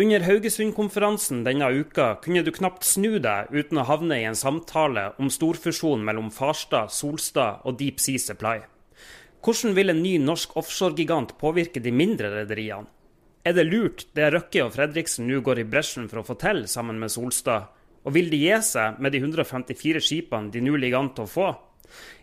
Under Haugesund-konferansen denne uka kunne du knapt snu deg uten å havne i en samtale om storfusjonen mellom Farstad, Solstad og Deep Sea Supply. Hvordan vil en ny norsk offshoregigant påvirke de mindre rederiene? Er det lurt det Røkke og Fredriksen nå går i bresjen for å få til sammen med Solstad? Og vil de gi seg med de 154 skipene de nå ligger an til å få?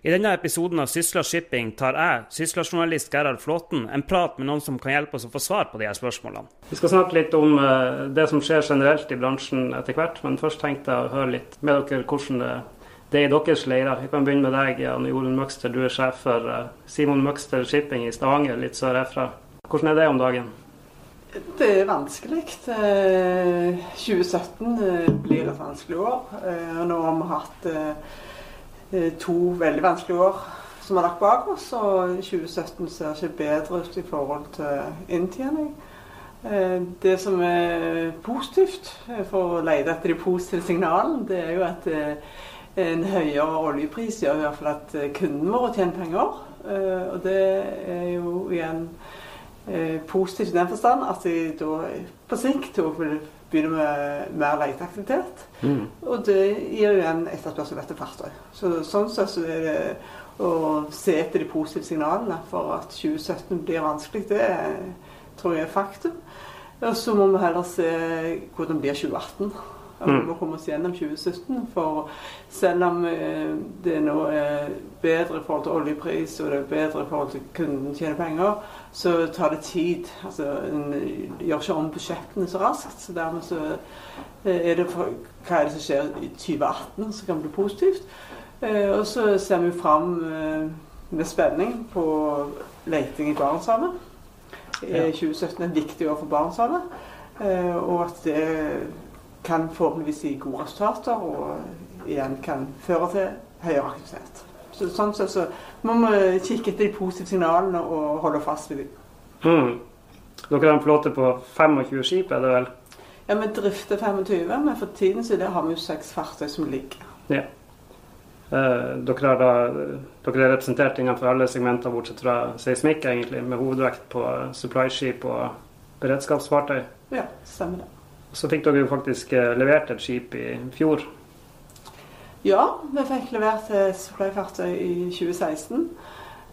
I denne episoden av Sysla Shipping tar jeg, Sysla-journalist Gerhard Flåten, en prat med noen som kan hjelpe oss å få svar på de her spørsmålene. Vi skal snakke litt om uh, det som skjer generelt i bransjen etter hvert, men først tenkte jeg å høre litt med dere hvordan det, det er i deres leirer. Vi kan begynne med deg, Jan Jorunn Møgster. Du er sjef for uh, Simon Møgster Shipping i Stavanger, litt sør herfra. Hvordan er det om dagen? Det er vanskelig. 2017 eh, blir et vanskelig år. Nå har vi hatt Eh, to veldig vanskelige år som har lagt bak oss. Og 2017 ser ikke bedre ut i forhold til inntjening. Eh, det som er positivt, eh, for å lete etter de positive signalene, det er jo at en høyere oljepris gjør i hvert fall at kunden vår tjener penger. Og det er jo igjen positivt i den forstand at de da på sikt vil begynne med mer leteaktivitet. Mm. Og det gir jo igjen etterspørsel etter fartøy. Så, sånn sett så er det å se etter de positive signalene for at 2017 blir vanskelig, det tror jeg er faktum. Og så må vi heller se hvordan det blir 2018. At vi må komme oss gjennom 2017. For selv om eh, det nå er bedre i forhold til oljepris, og det er bedre i forhold til kunden tjener penger, så tar det tid. Altså, En gjør ikke om budsjettene så raskt. så dermed så eh, er det for, Hva er det som skjer i 2018 som kan bli positivt? Eh, og så ser vi fram med spenning på leiting i Barentshavet. Ja. 2017 er et viktig år for Barentshavet. Og at det kan forhåpentligvis gi gode resultater, og igjen kan føre til høyere aktivitet. Så, sånn sett så må vi kikke etter de positive signalene og holde fast ved dem. Mm. Dere har en flåte på 25 skip, er det vel? Ja, vi drifter 25, men for tiden så har vi jo seks fartøy som ligger. Ja. Eh, dere, da, dere, er representert innenfor alle segmenter bortsett fra seismikk, egentlig, med hovedvekt på supply-skip og beredskapsfartøy? Ja, stemmer det. Så fikk dere jo faktisk eh, levert et skip i fjor. Ja, vi fikk levert et supplyfartøy i 2016.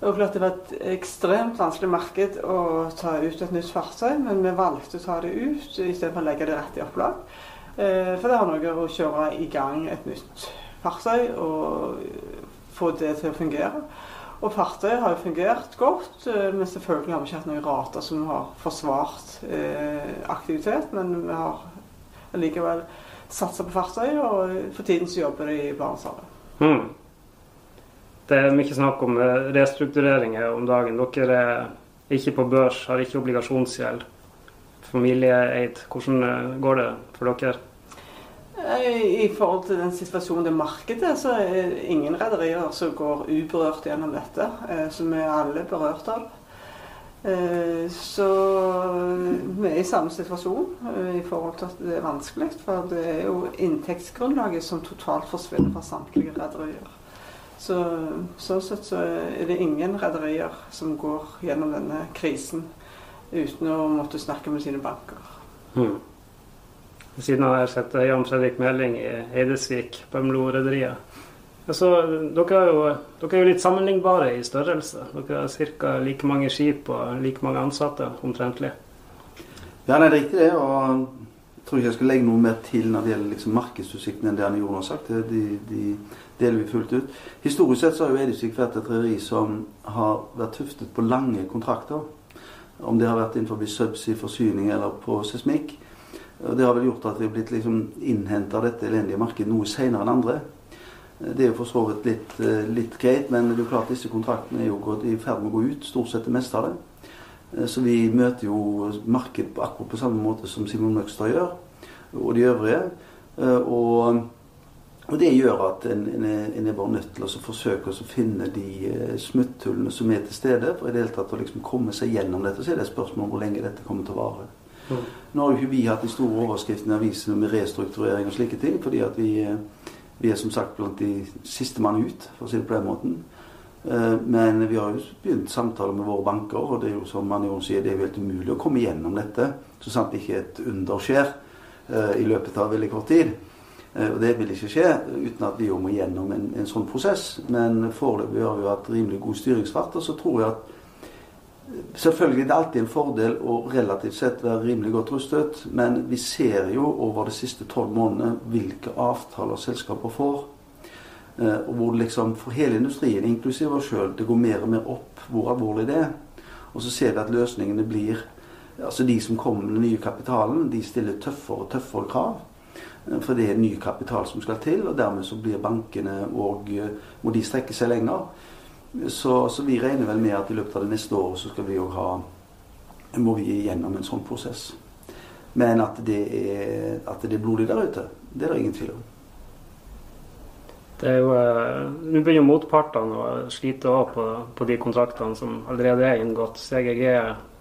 Og klart Det var et ekstremt vanskelig marked å ta ut et nytt fartøy, men vi valgte å ta det ut istedenfor å legge det rett i opplag. Eh, for det har noe å kjøre i gang et nytt fartøy og få det til å fungere. Og fartøyet har jo fungert godt, eh, men selvfølgelig har vi ikke hatt noen rater som har forsvart eh, aktivitet. Men vi har likevel satsa på fartøy, og for tiden så jobber de i Barentshavet. Mm. Det er mye snakk om eh, restruktureringer om dagen. Dere er ikke på børs, har ikke obligasjonsgjeld. Familieeid. Hvordan går det for dere? I forhold til den situasjonen det markedet, så er det ingen rederier som går uberørt gjennom dette. Eh, som vi er alle berørt av. Eh, så vi er i samme situasjon eh, i forhold til at det er vanskelig. For det er jo inntektsgrunnlaget som totalt forsvinner fra samtlige rederier. Så sånn sett så er det ingen rederier som går gjennom denne krisen uten å måtte snakke med sine banker. Mm. Siden av her sitter Jan Fredrik Meling i Eidesvik, Bømlo-rederiet. Altså, dere, er jo, dere er jo litt sammenlignbare i størrelse. Dere har ca. like mange skip og like mange ansatte omtrentlig. Ja, nei, det er riktig det. Og jeg tror ikke jeg skal legge noe mer til når det gjelder liksom markedsutsiktene enn det Anne gjorde har sagt. De, de, deler vi fullt ut. Historisk sett så har jo Eidesvik vært et rederi som har vært tuftet på lange kontrakter. Om det har vært innenfor subsea forsyning eller på seismikk. Det har vel gjort at vi har blitt liksom innhenta av dette elendige markedet noe senere enn andre. Det er jo for så vidt litt, eh, litt, greit, men det er jo klart disse kontraktene er jo i ferd med å gå ut, stort sett det meste av det. Eh, så vi møter jo markedet på akkurat på samme måte som Simon Møgstad gjør, og de øvrige. Eh, og, og det gjør at en, en, en, er, bare nødt til å forsøke å finne de smutthullene som er til stede, for i det hele tatt å liksom komme seg gjennom dette. Så er det et spørsmål om hvor lenge dette kommer til å vare. Nå har jo ikke vi hatt de store overskriftene i avisene med restrukturering og slike ting, fordi at vi, vi er som sagt blant de siste mann ut, for å si det på den måten. Eh, men vi har jo begynt samtaler med våre banker, og det er jo som Manion sier, det er jo helt umulig å komme gjennom dette så sant ikke et under skjer eh, i løpet av veldig kort tid. Eh, og det vil ikke skje uten at vi jo må gjennom en, en sånn prosess. Men foreløpig har vi hatt rimelig god styringsfart, og så tror jeg at Selvfølgelig det er alltid en fordel å relativt sett være rimelig godt rustet, men vi ser jo over de siste tolv månedene hvilke avtaler selskaper får. Eh, og hvor liksom for hele industrien, inklusiv oss sjøl, det går mer og mer opp hvor alvorlig det er. Og så ser vi at løsningene blir Altså de som kommer med den nye kapitalen, de stiller tøffere og tøffere krav. Eh, for det er ny kapital som skal til, og dermed så blir bankene og eh, må de strekke seg lenger. Så, så, vi regner vel med at i løpet av det neste året så skal vi òg ha Må vi gjennom en sånn prosess. Men at det er, at det er blodig der ute, det er det ingen tvil om. Det er jo, eh, Nå begynner motpartene å slite òg på, på, de kontraktene som allerede er inngått. CGG,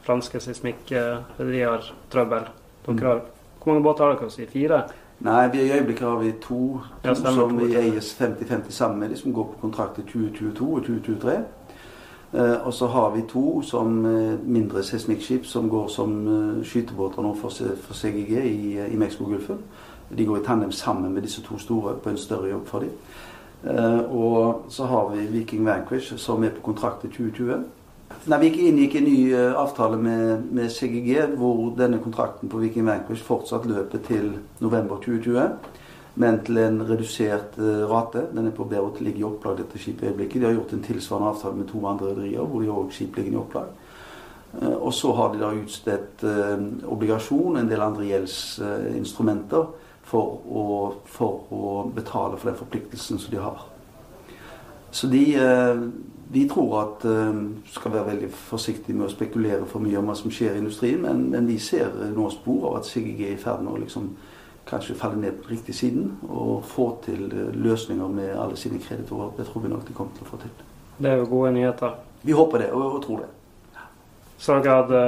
franske seismikkrederier, trøbbel. Dere har, hvor mange båter har dere? Si? Fire? Nei, vi i øyeblikket har vi to, to ja, som vi eies 50-50 sammen med, de som går på kontrakt i 2022 og 2023. Uh, og så har vi to som uh, mindre seismikkskip som går som uh, skytebåter nå for, for CGG i, i Mexicogolfen. De går i tandem sammen med disse to store på en større jobb for dem. og så har vi Viking Vanquish som er på kontrakt i 2020. Nei, Vi inngikk en ny uh, avtale med, med, CGG, hvor denne kontrakten på Viking Vanquish fortsatt løper til november 2020. Men til en redusert uh, rate. Den er på Beirut, ligger i opplag dette skipet i øyeblikket. De har gjort en tilsvarende avtale med to andre rederier, hvor de òg skip ligger i opplag. Uh, og så har de da utstedt obligasjon, en del andre gjeldsinstrumenter, for å, for å betale for den forpliktelsen som de har. Så de de tror at uh, skal være veldig forsiktige med å spekulere for mye om hva som skjer i industrien, men, men vi ser nå spor av at CGG er i ferd med å liksom kanskje falle ned på riktig siden og få til uh, løsninger med alle sine kreditorer. Det tror vi nok de kommer til å få til. Det er jo gode nyheter. Vi håper det, og, og tror det. Så dere hadde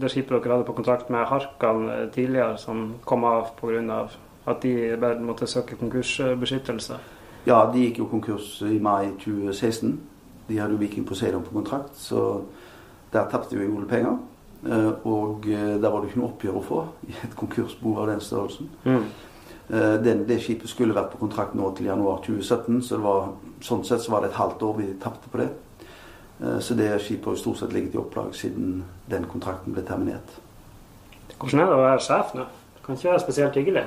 det skipet dere hadde på kontrakt med Harkan eh, tidligere, som kom av pga. at de bare måtte søke konkursbeskyttelse? Ja, de gikk jo konkurs i mai 2016. De hadde jo Viking Poseidon på kontrakt, så der tapte vi gode penger. Eh, og eh, der var det ikke noe oppgjør å få i et konkursbo av den størrelsen. Mm. Eh, den, det skipet skulle vært på kontrakt nå til januar 2017, så det var, sånn sett så var det et halvt år vi tapte på det. Så det skipet har stort sett ligget i opplag siden den kontrakten ble terminert. Hvordan er det å være sjef nå? Det kan ikke være spesielt hyggelig?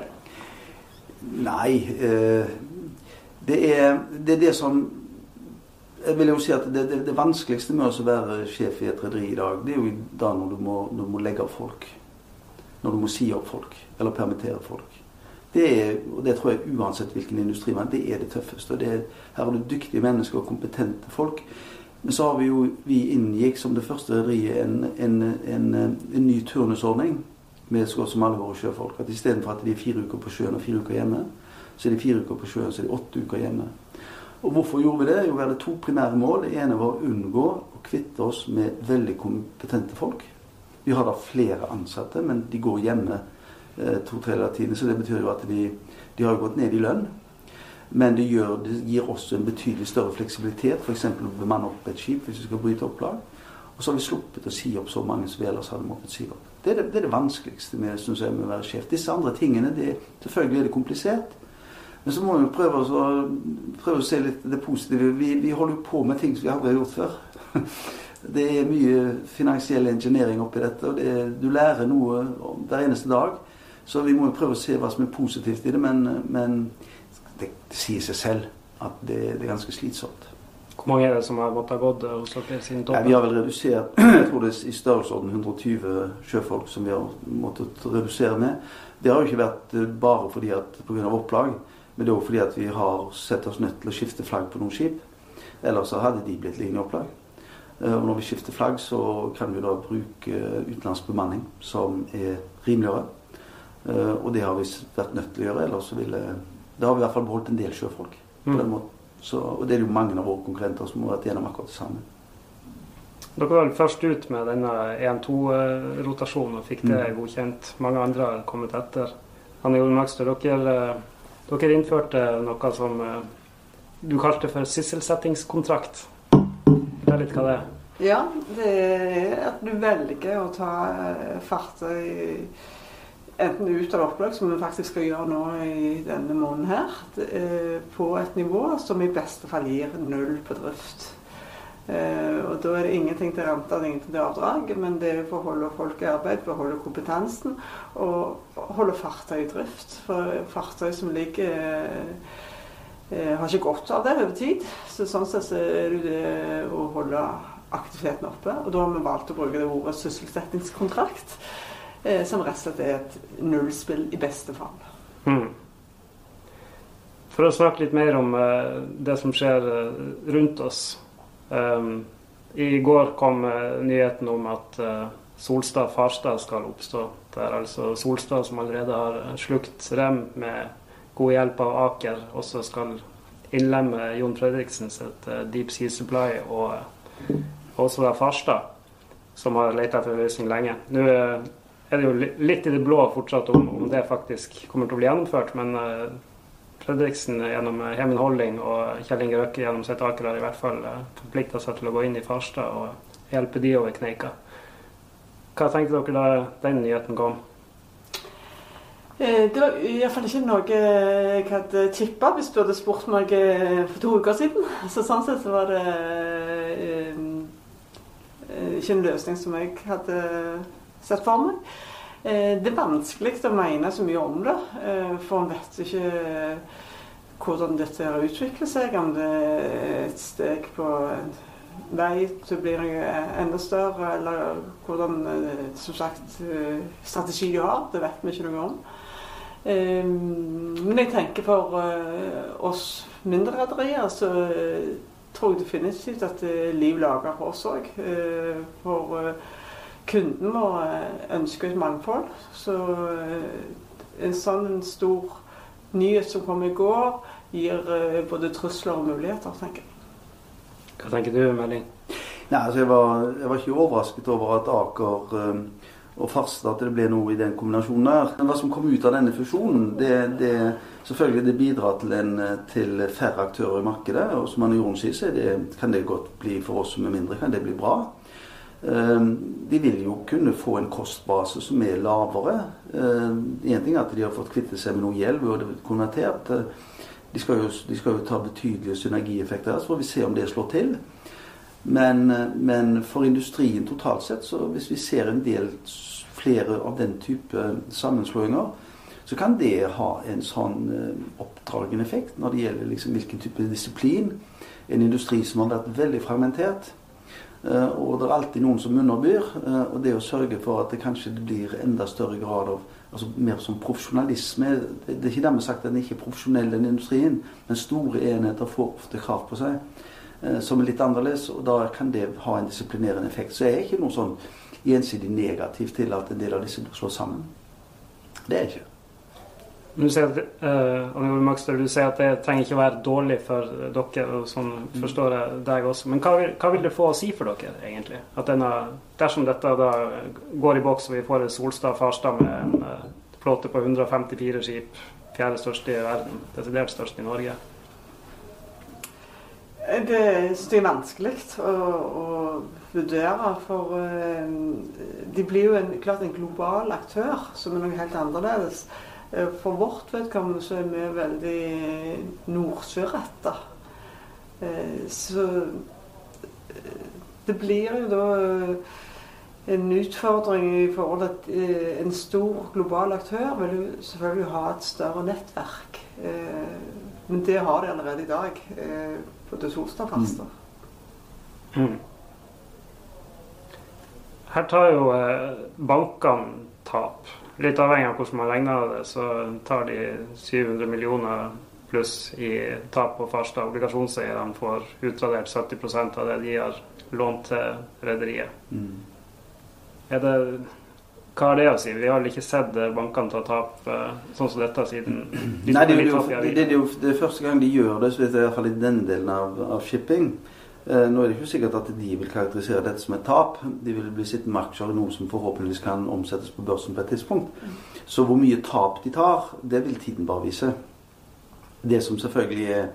Nei. Det er det, er det som jeg vil jo si at det, det, det vanskeligste med å være sjef i et rederi i dag, det er jo da når du, må, du må legge opp folk. Når du må si opp folk. Eller permittere folk. Det er, og det tror jeg uansett hvilken industri man det er det tøffeste. Det er, her har du dyktige mennesker og kompetente folk. Men så har vi jo vi inngikk som det første rederiet en, en, en, en, ny turnusordning med så godt som alle våre sjøfolk. At istedenfor at de er fire uker på sjøen og fire uker hjemme, så er de fire uker på sjøen så er de åtte uker hjemme. Og hvorfor gjorde vi det? Jo, vi hadde to primære mål. Det ene var å unngå å kvitte oss med veldig kompetente folk. Vi har da flere ansatte, men de går hjemme eh, to tredjedeler av tiden. Så det betyr jo at de, de har gått ned i lønn. Men det, gjør, det gir også en betydelig større fleksibilitet, f.eks. å bemanne opp et skip hvis vi skal bryte opplag. Og så har vi sluppet å si opp så mange som vi ellers hadde måttet si opp. Det er det, det, er det vanskeligste med, jeg, med å være sjef. Disse andre tingene, det, selvfølgelig er det komplisert. Men så må vi prøve, å, prøve å se litt det positive. Vi, vi holder jo på med ting som vi aldri har gjort før. Det er mye finansiell engineering oppi dette, og det, du lærer noe hver eneste dag. Så vi må jo prøve å se hva som er positivt i det, men, men det, det, sier seg selv at det, det, er ganske slitsomt. Hvor mange er det som har måttet gått hos dere siden toppen? Ja, vi har vel redusert jeg tror det er i størrelsesorden 120 sjøfolk som vi har måttet redusere med. Det har jo ikke vært bare fordi at pga. opplag. Men det er òg fordi at vi har sett oss nødt til å skifte flagg på noen skip. Ellers så hadde de blitt liggende i opplag. Eh, og når vi skifter flagg, så kan vi da bruke utenlandsk bemanning som er rimeligere. Eh, og det har vi vært nødt til å gjøre. Ellers så ville Da har vi i hvert fall beholdt en del sjøfolk. på den mm. måten. Så, og det er jo mange av våre konkurrenter som har vært gjennom akkurat det samme. Dere var først ut med denne 1-2-rotasjonen og fikk det mm. godkjent. Mange andre har kommet etter. Anne Jorden Makstø, dere dere innførte noe som eh, du kalte for sysselsettingskontrakt. Fortell litt hva det er. Ja, det er at du velger å ta eh, fartøy enten ut av oppløp, som vi faktisk skal gjøre nå i denne måneden her, på et nivå som i beste fall gir null på drift. Eh, og da er det ingenting til rente og ingenting til avdrag, men det er for å holde folk i arbeid, for å holde kompetansen og holde fartøy i drift. For fartøy som ligger eh, har ikke godt av det over tid. Så sånn sett så er det det å holde aktiviteten oppe. Og da har vi valgt å bruke det ordet sysselsettingskontrakt, eh, som rett og slett er et nullspill i beste fall. Mm. For å snakke litt mer om eh, det som skjer eh, rundt oss. Um, I går kom uh, nyheten om at uh, Solstad Farstad skal oppstå. Det er altså Solstad som allerede har slukt Rem med god hjelp av Aker, også skal innlemme Jon Fredriksen sitt Deep Sea Supply og også da Farstad, som har lett etter løsning lenge. Nå er det jo litt i det blå fortsatt om, om det faktisk kommer til å bli gjennomført, men Fredriksen gjennom Heven Holding og Kjell Inge Røkke gjennom sitt Aker har i hvert fall eh, forplikta seg til å gå inn i Farstad og hjelpe de over kneika. Hva tenkte dere da den nyheten kom? Eh, det var iallfall ikke noe jeg hadde tippa hvis du hadde spurt meg eh, for to uker siden. Så sånn sett så var det ikke en løsning som jeg hadde sett for meg. Eh, det er vanskelig å mene så mye om det, eh, for en vet ikke hvordan dette har utviklet seg. Om det er et steg på vei til å bli enda større, eller hvordan eh, som sagt, strategi de har. Det vet vi ikke noe om. Men jeg tenker for oss mindre rederier så tror jeg definitivt at liv lager for oss òg. Kunden vår ønske ønsker et mangfold. Så eh, en sånn stor nyhet som kom i går, gir eh, både trusler og muligheter, tenker jeg. Hva tenker du, Melding? Nei, altså jeg var, jeg var, ikke overrasket over at Aker og Farstad at det ble noe i den kombinasjonen der. Men hva som kom ut av denne fusjonen, det, det selvfølgelig det bidrar til, en, til, færre aktører i markedet. Og som Anne Jorunn sier, så det, kan det godt bli for oss som er mindre, kan det bli bra. Ehm, de vil jo kunne få en kostbase som er lavere. Én ehm, ting er at de har fått kvitte seg med noe gjeld ved å konvertert. De skal, jo, de skal, jo, ta betydelige synergieffekter så får vi se om det slår til. Men, men, for industrien totalt sett, så hvis vi ser en del flere av den type sammenslåinger, så kan det ha en sånn eh, oppdragende effekt når det gjelder liksom hvilken type disiplin. En industri som har vært veldig fragmentert. Eh, og det er alltid noen som underbyr. Eh, og det å sørge for at det kanskje blir enda større grad av altså mer som profesjonalisme Det er ikke dermed sagt at den ikke er profesjonell, den industrien, men store enheter får ofte krav på seg eh, som er litt annerledes, og da kan det ha en disiplinerende effekt. Så jeg er ikke noe sånn gjensidig negativ til at en del av disse slår sammen. Det er jeg ikke. Du sier, at, uh, du sier at det trenger ikke å være dårlig for dere, og sånn forstår jeg deg også. Men hva vil, hva vil, det få å si for dere, egentlig? Denne, dersom dette da går i boks og vi får Solstad-Farstad med en uh, flåte på 154 skip, fjerde største i verden, desidert størst i Norge? Det er vanskelig å, å vurdere. For uh, de blir jo en, klart en global aktør som er noe helt annerledes. Eh, for vårt vedkommende så er vi veldig nordsjøretta. Eh, så eh, det blir jo da en utfordring i forhold til at en stor global aktør vil jo selvfølgelig ha et større nettverk. Men det har de allerede i dag på det Solstad-faste. Mm. Mm. Her tar jo bankene tap. Litt avhengig av hvordan man regner det, så tar de 700 millioner pluss i tap på Farstad. Obligasjonseierne får utradert 70% av det de har lånt til rederiet. Mm. Er det hva har det å si? Vi har vel ikke sett bankene ta tap uh, sånn som dette siden de Nei, det er, jo, det, er jo, det er første gang de gjør det, så det er i hvert fall i den delen av, av shipping. Eh, nå er det ikke sikkert at de vil karakterisere dette som et tap. De vil bli sittende med aksjer i noe som forhåpentligvis kan omsettes på børsen på et tidspunkt. Så hvor mye tap de tar, det vil tiden bare vise. Det som selvfølgelig er,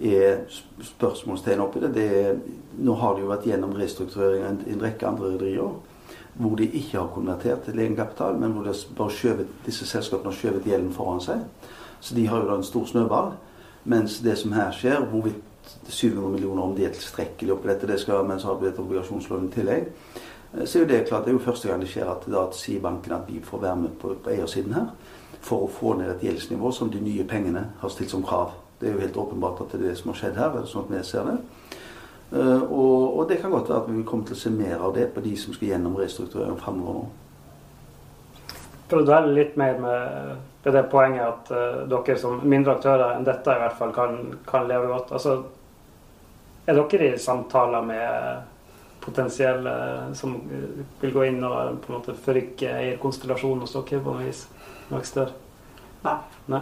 er spørsmålstegn oppi det. det er, nå har de jo vært gjennom restrukturering av en, rekke andre rederier hvor de ikke har konvertert til egenkapital, men hvor bare skjøvet, disse selskapene har skjøvet gjelden foran seg. Så de har jo da en stor snøball. Mens det som her skjer, hvorvidt 700 millioner om de er tilstrekkelig oppi dette, det skal, men så har vi et obligasjonslån i tillegg. Eh, så er jo det klart, det er jo første gang det skjer at da sier banken at vi får være med på, på eiersiden her for å få ned et gjeldsnivå som de nye pengene har stilt som krav. Det er jo helt åpenbart at det er det som har skjedd her. sånn at vi ser det. Uh, og, og, det kan godt være at vi vil komme til å se mer av det på de som skal gjennom restrukturering framover nå. For å dvele litt mer med, med det poenget at uh, dere som mindre aktører enn dette i hvert fall kan, kan leve godt. Altså, er dere i samtaler med potensielle som vil gå inn og på en måte forrykke eierkonstellasjonen hos dere på noe vis? Noe Nei. Nei.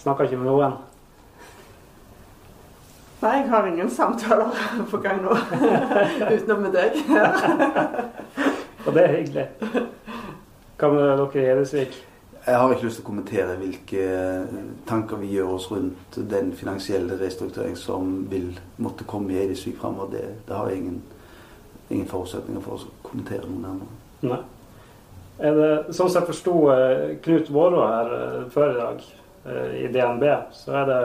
Snakker ikke med noen? Nei, jeg har ingen samtaler på gang nå. Utenom med deg. Og det er hyggelig. Hva med dere i Hedesvik? Jeg har ikke lyst til å kommentere hvilke tanker vi gjør oss rundt den finansielle restrukturering som vil måtte komme i Edisvik framover. Det, det, har jeg ingen, ingen forutsetninger for å kommentere noe nærmere. Nei. Er det, sånn som jeg forsto eh, Knut Vårå her eh, før i dag, Eh, i DNB, så er det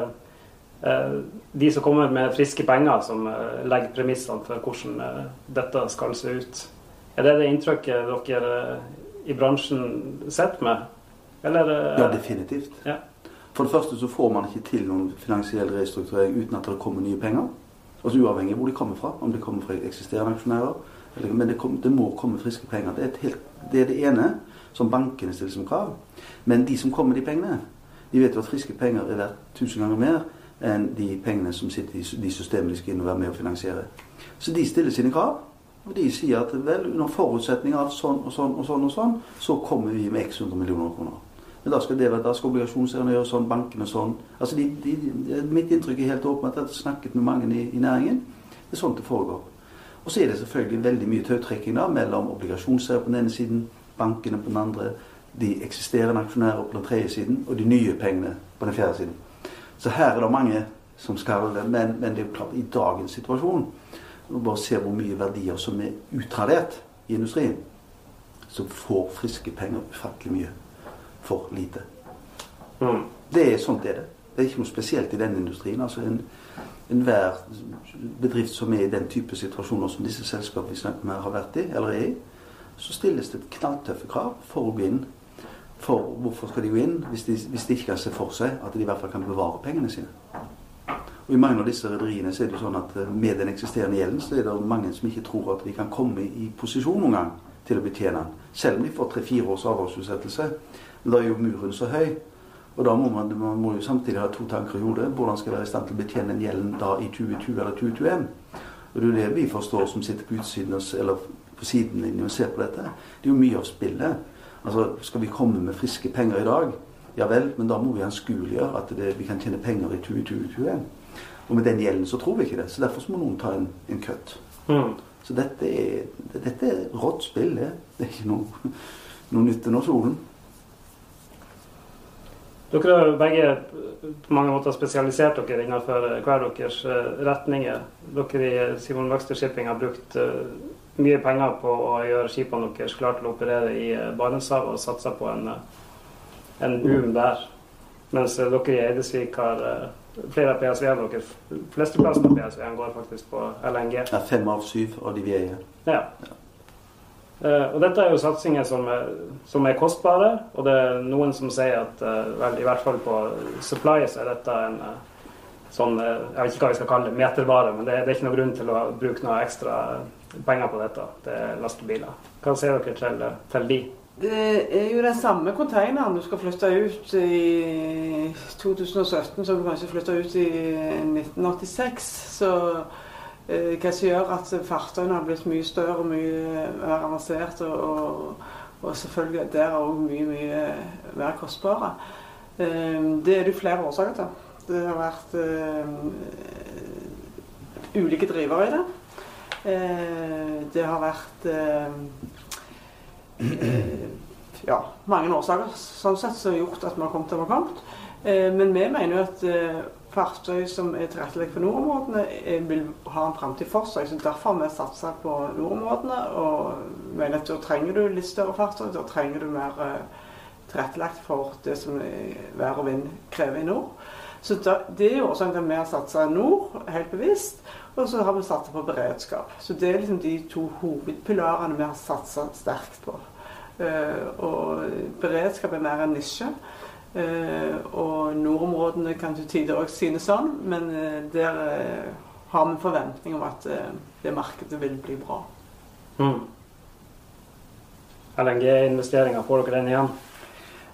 de som kommer med friske penger, som legger premissene for hvordan dette skal se ut. Er det det inntrykket dere i bransjen sitter med? Eller, ja, definitivt. Ja. For det første så får man ikke til noen finansiell restrukturering uten at det kommer nye penger. Altså Uavhengig av hvor de kommer fra. Om de kommer fra eksisterende aksjonærer. Eller, men det, kom, det, må komme friske penger. Det er, helt, det er, det ene som bankene stiller som krav. Men de som kommer med de pengene, de vet jo at friske penger er verdt tusen ganger mer enn de pengene som sitter i de systemene de skal inn og være med å finansiere. Så de stiller sine krav. Og de sier at vel, under forutsetning av sånn og sånn og sånn, og sånn, så kommer vi med x 100 millioner kroner. Men da skal, da skal obligasjonseierne gjøre sånn, bankene sånn. Altså de, de, de, mitt inntrykk er helt åpent. Jeg har snakket med mange i, i, næringen. Det er sånn det foregår. Og så er det selvfølgelig veldig mye tautrekking mellom obligasjonseiere på den ene siden, bankene på den andre de eksisterende aksjonærer på den tredje siden og de nye pengene på den fjerde siden. Så her er det mange som skal Men, men det er jo klart, i dagens situasjon Når bare se hvor mye verdier som er utradert i industrien, så får friske penger ufattelig mye for lite. Mm. Det er sånt er det. Det er ikke noe spesielt i den industrien. altså en Enhver bedrift som er i den type situasjoner som disse selskapene vi snakker med har vært i, eller er i, så stilles det knalltøffe krav for å gå inn for hvorfor skal de gå inn hvis de, hvis de ikke kan se for seg at de i hvert fall kan bevare pengene sine? Og I mange av disse rederiene er det sånn at eh, med den eksisterende gjelden så er det mange som ikke tror at de kan komme i posisjon noen gang til å betjene den. Selv om de får tre-fire års avholdsutsettelse. Men da er jo muren så høy. Og da må man, man må jo samtidig ha to tanker i hodet. Hvordan skal være i stand til å betjene den gjelden da i 2020 eller 2021? Og det er det vi forstår som sitter på utsiden eller på sidelinjen og ser på dette. Det er jo mye av spillet. Altså, Skal vi komme med friske penger i dag? Ja vel, men da må vi anskueliggjøre at det, vi kan tjene penger i 2021. Og med den gjelden så tror vi ikke det. Så derfor må noen ta en, en cut. Mm. Så dette er, dette er rått spill. Det. det er ikke noe, noe nytt under solen. Dere har begge på mange måter spesialisert dere innenfor hver deres eh, retninger. Dere i Simon Wexter Shipping har brukt eh, mye penger på å gjøre skipene deres klare til å operere i eh, Barentshavet og satsa på en, en, boom der. Mens dere i Eidesvik har flere av PSV-ene deres. Flesteplassen av PSV-ene går faktisk på LNG. Ja, fem av syv av de vi eier. Ja. Uh, og dette er jo satsinger som er, som er, kostbare, og det er noen som sier at uh, vel, i hvert fall på supply så er dette en uh, sånn Jeg vet ikke hva vi skal kalle det, metervare, men det, det, er ikke noen grunn til å bruke noe ekstra penger på dette til lastebiler. Hva sier dere til, til de? Det er jo den samme containeren du skal flytte ut i 2017 som du kanskje flytta ut i 1986. Så eh, hva som gjør at fartøyene har blitt mye større og mye mer avansert. Og, og, og selvfølgelig der er òg mye, mye mer kostbare. Eh, det er det flere årsaker til. Det har vært eh, ulike drivere i det. Eh, det har vært eh, ja, mange årsaker sånn sett som har gjort at vi har kommet der vi har kommet. Men vi mener jo at fartøy som er tilrettelagt for nordområdene, vil ha en framtid for seg. så Derfor har vi satsa på nordområdene. Og mener at da trenger du litt større fartøy. Da trenger du mer tilrettelagt for det som vær og vind krever i nord. Så Det er årsaken til at vi har satsa nord, helt bevisst. Og så har vi satsa på beredskap. Så det er liksom de to hovedpilarene vi har satsa sterkt på. Uh, og beredskap er mer en nisje. Uh, og nordområdene kan til tider òg synes sånn, men uh, der har vi forventning om at det markedet vil bli bra. Mm. LNG-investeringer, får dere den igjen?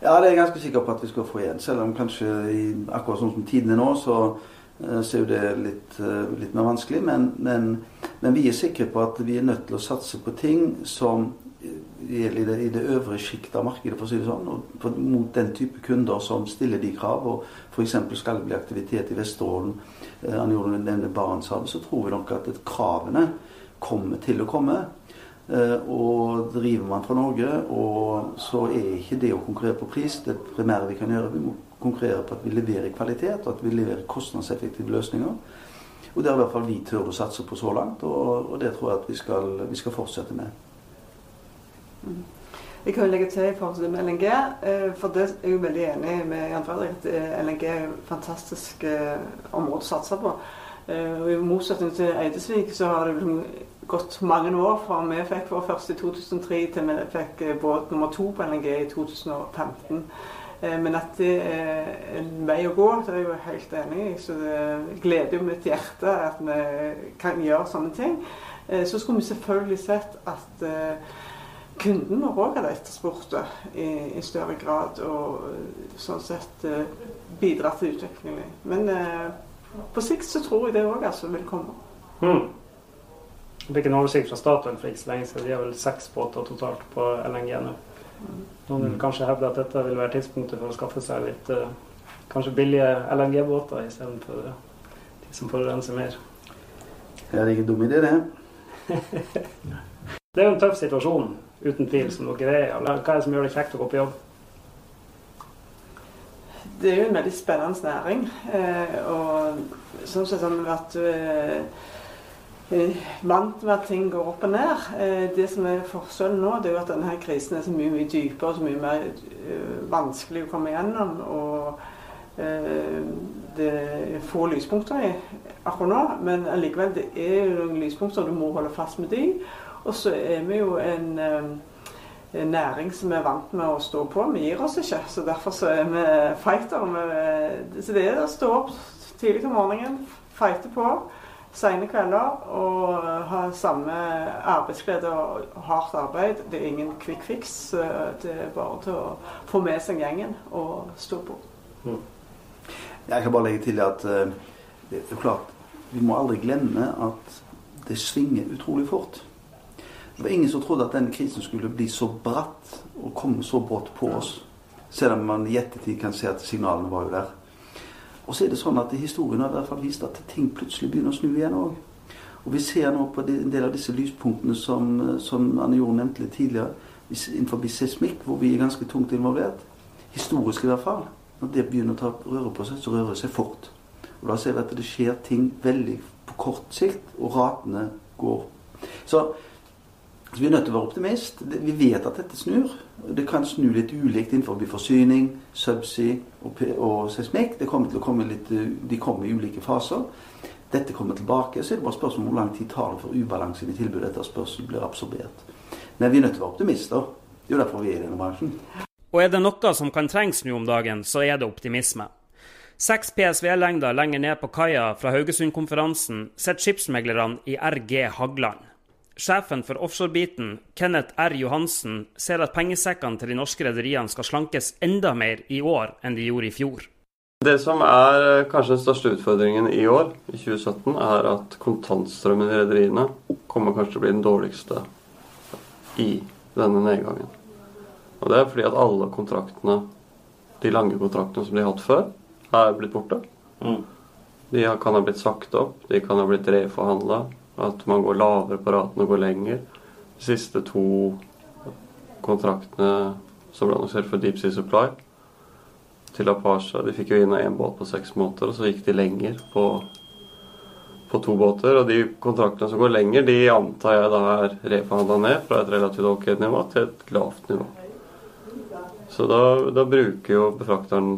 Ja, det er jeg ganske sikker på at vi skal få igjen. Selv om kanskje i, akkurat sånn som tidene nå, så Eh, så er jo det litt, eh, litt mer vanskelig. Men, men, men, vi er sikre på at vi er nødt til å satse på ting som gjelder i det, i det øvre sjiktet av markedet, for å si det sånn. Og for, mot den type kunder som stiller de krav. Og f.eks. skal det bli aktivitet i Vesterålen, eh, han gjorde nevner Barentshavet, så tror vi nok at kravene kommer til å komme. Og driver man fra Norge, og så er ikke det å konkurrere på pris det primære vi kan gjøre. Vi må konkurrere på at vi leverer kvalitet, og at vi leverer kostnadseffektive løsninger. Og Det har i hvert fall vi tør å satse på så langt, og, det tror jeg at vi skal, vi skal fortsette med. Mm. Jeg kan jo legge til i forhold til LNG, eh, for det er jeg jo veldig enig med Jan Fredrik at eh, LNG er et fantastisk eh, område å satse på. Og I motsetning til Eidesvik så har det gått mange år fra vi fikk vår første i 2003 til vi fikk båt nummer to på LNG i 2015. Eh, men at det er en vei å gå, det er jeg jo helt enig i. Så det gleder jo mitt hjerte at vi kan gjøre sånne ting. Eh, så skulle vi selvfølgelig sett at eh, kunden vår òg hadde etterspurt det i, i, større grad. Og sånn sett bidra til utviklingen. Men på sikt så tror jeg det òg altså vil komme. Mm. Jeg fikk en oversikt fra Statoil for ikke så lenge siden. De har vel seks båter totalt på LNG nå. Noen vil kanskje hevde at dette vil være tidspunktet for å skaffe seg litt uh, kanskje billige LNG-båter istedenfor uh, de som forurenser mer. Det er ikke dum idé, det. det er jo en tøff situasjon, uten tvil, som dere er i. Hva er det som gjør det kjekt å gå på jobb? Det er jo en veldig spennende næring. Eh, og sånn sett har vi vært eh, Eh, vant med at ting går opp og ned. Eh, det som er forskjellen nå, det er jo at denne krisen er så mye mye dypere og så mye mer eh, vanskelig å komme gjennom. Og det er få lyspunkter i akkurat nå, men allikevel det er jo noen lyspunkter, du må holde fast med de. Og så er vi jo en, næring som vi er vant med å stå på. Vi gir oss ikke. Så derfor så er vi fightere. Så det er å stå opp tidlig om morgenen, fighte på sene kvelder og ha samme arbeidsglede og hardt arbeid. Det er ingen quick fix. Det er bare til å få med seg gjengen og stå på. Mm. Jeg kan bare legge til at uh, det er klart, vi må aldri glemme at det svinger utrolig fort. Det var ingen som trodde at denne krisen skulle bli så bratt og komme så brått på oss. Selv om man i ettertid kan se at signalene var jo der. Og så er det sånn at historien har i hvert fall vist at ting plutselig begynner å snu igjen òg. Og vi ser nå på en del av disse lyspunktene som, som Anne Jord nevnte litt tidligere, innenfor seismikk, hvor vi er ganske tungt involvert. Historisk i hvert fall. Når det begynner å ta røre på seg, så rører det seg fort. Og da ser vi at det skjer ting veldig på kort sikt, og ratene går. Så så vi er nødt til å være optimist. Vi vet at dette snur. Det kan snu litt ulikt innenfor forsyning, subsea og, og seismikk. Kommer komme litt, de kommer i ulike faser. Dette kommer tilbake. Så er det bare spørsmål om hvor lang tid tar det for ubalansen i tilbudet etter spørsmål blir absorbert. Men vi er nødt til å være optimister. Det er jo derfor vi er i denne bransjen. Og er det noe som kan trengs nå om dagen, så er det optimisme. Seks PSV-lengder lenger ned på kaia fra Haugesund-konferansen sitter skipsmeglerne i RG Hagland. Sjefen for offshorebiten, Kenneth R. Johansen, ser at pengesekkene til de norske rederiene skal slankes enda mer i år enn de gjorde i fjor. Det som er eh, kanskje den største utfordringen i år, i 2017, er at kontantstrømmen i rederiene kommer kanskje til å bli den dårligste i denne nedgangen. Og Det er fordi at alle kontraktene, de lange kontraktene som de har hatt før, er blitt borte. Mm. De kan ha blitt sagt opp, de kan ha blitt reforhandla, at man går lavere på raten og går lenger. De siste to kontraktene som ble annonsert for Deep Sea Supply, til Apache. De fikk jo inn én båt på seks måneder, og så gikk de lenger på, på to båter. Og de kontraktene som går lenger, de antar jeg da er reforhandla ned fra et relativt ok nivå til et lavt nivå. Så da, da bruker jo befrakteren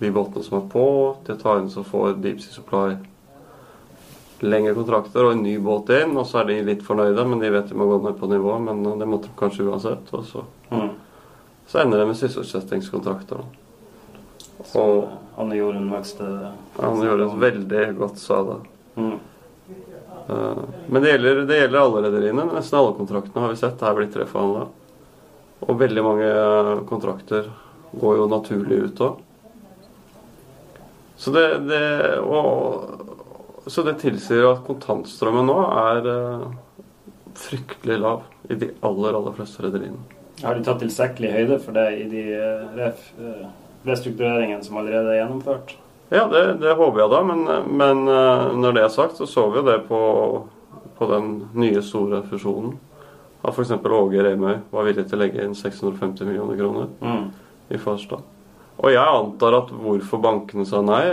de båtene som er på, til å ta inn så får Deep Sea Supply lengre kontrakter og en ny båt inn. Og så er de litt fornøyde, men de vet de må gå ned på nivå. Men det måtte de kanskje uansett. Og så, Mm. så ender det med sysselsettingskontrakter. da. Og Anne Jorunn vokste Anne Jorunn veldig godt sa det. Mm. Eh, Men det gjelder, det gjelder alle rederiene. Nesten alle kontraktene har vi sett er blitt reforhandla. Og veldig mange eh, kontrakter går jo naturlig ut òg. Så det, det og, Så det tilsier at kontantstrømmen nå er eh, fryktelig lav i de aller, aller fleste rederiene. Har de tatt tilstrekkelig høyde for det i de eh, eh, restruktureringene som allerede er gjennomført? Ja, det, det håper jeg da, men, men når det er sagt, så så vi jo det på, på den nye store fusjonen. At f.eks. Åge Remøy var villig til å legge inn 650 millioner kroner Mm. i Farstad. Og jeg antar at hvorfor bankene sa nei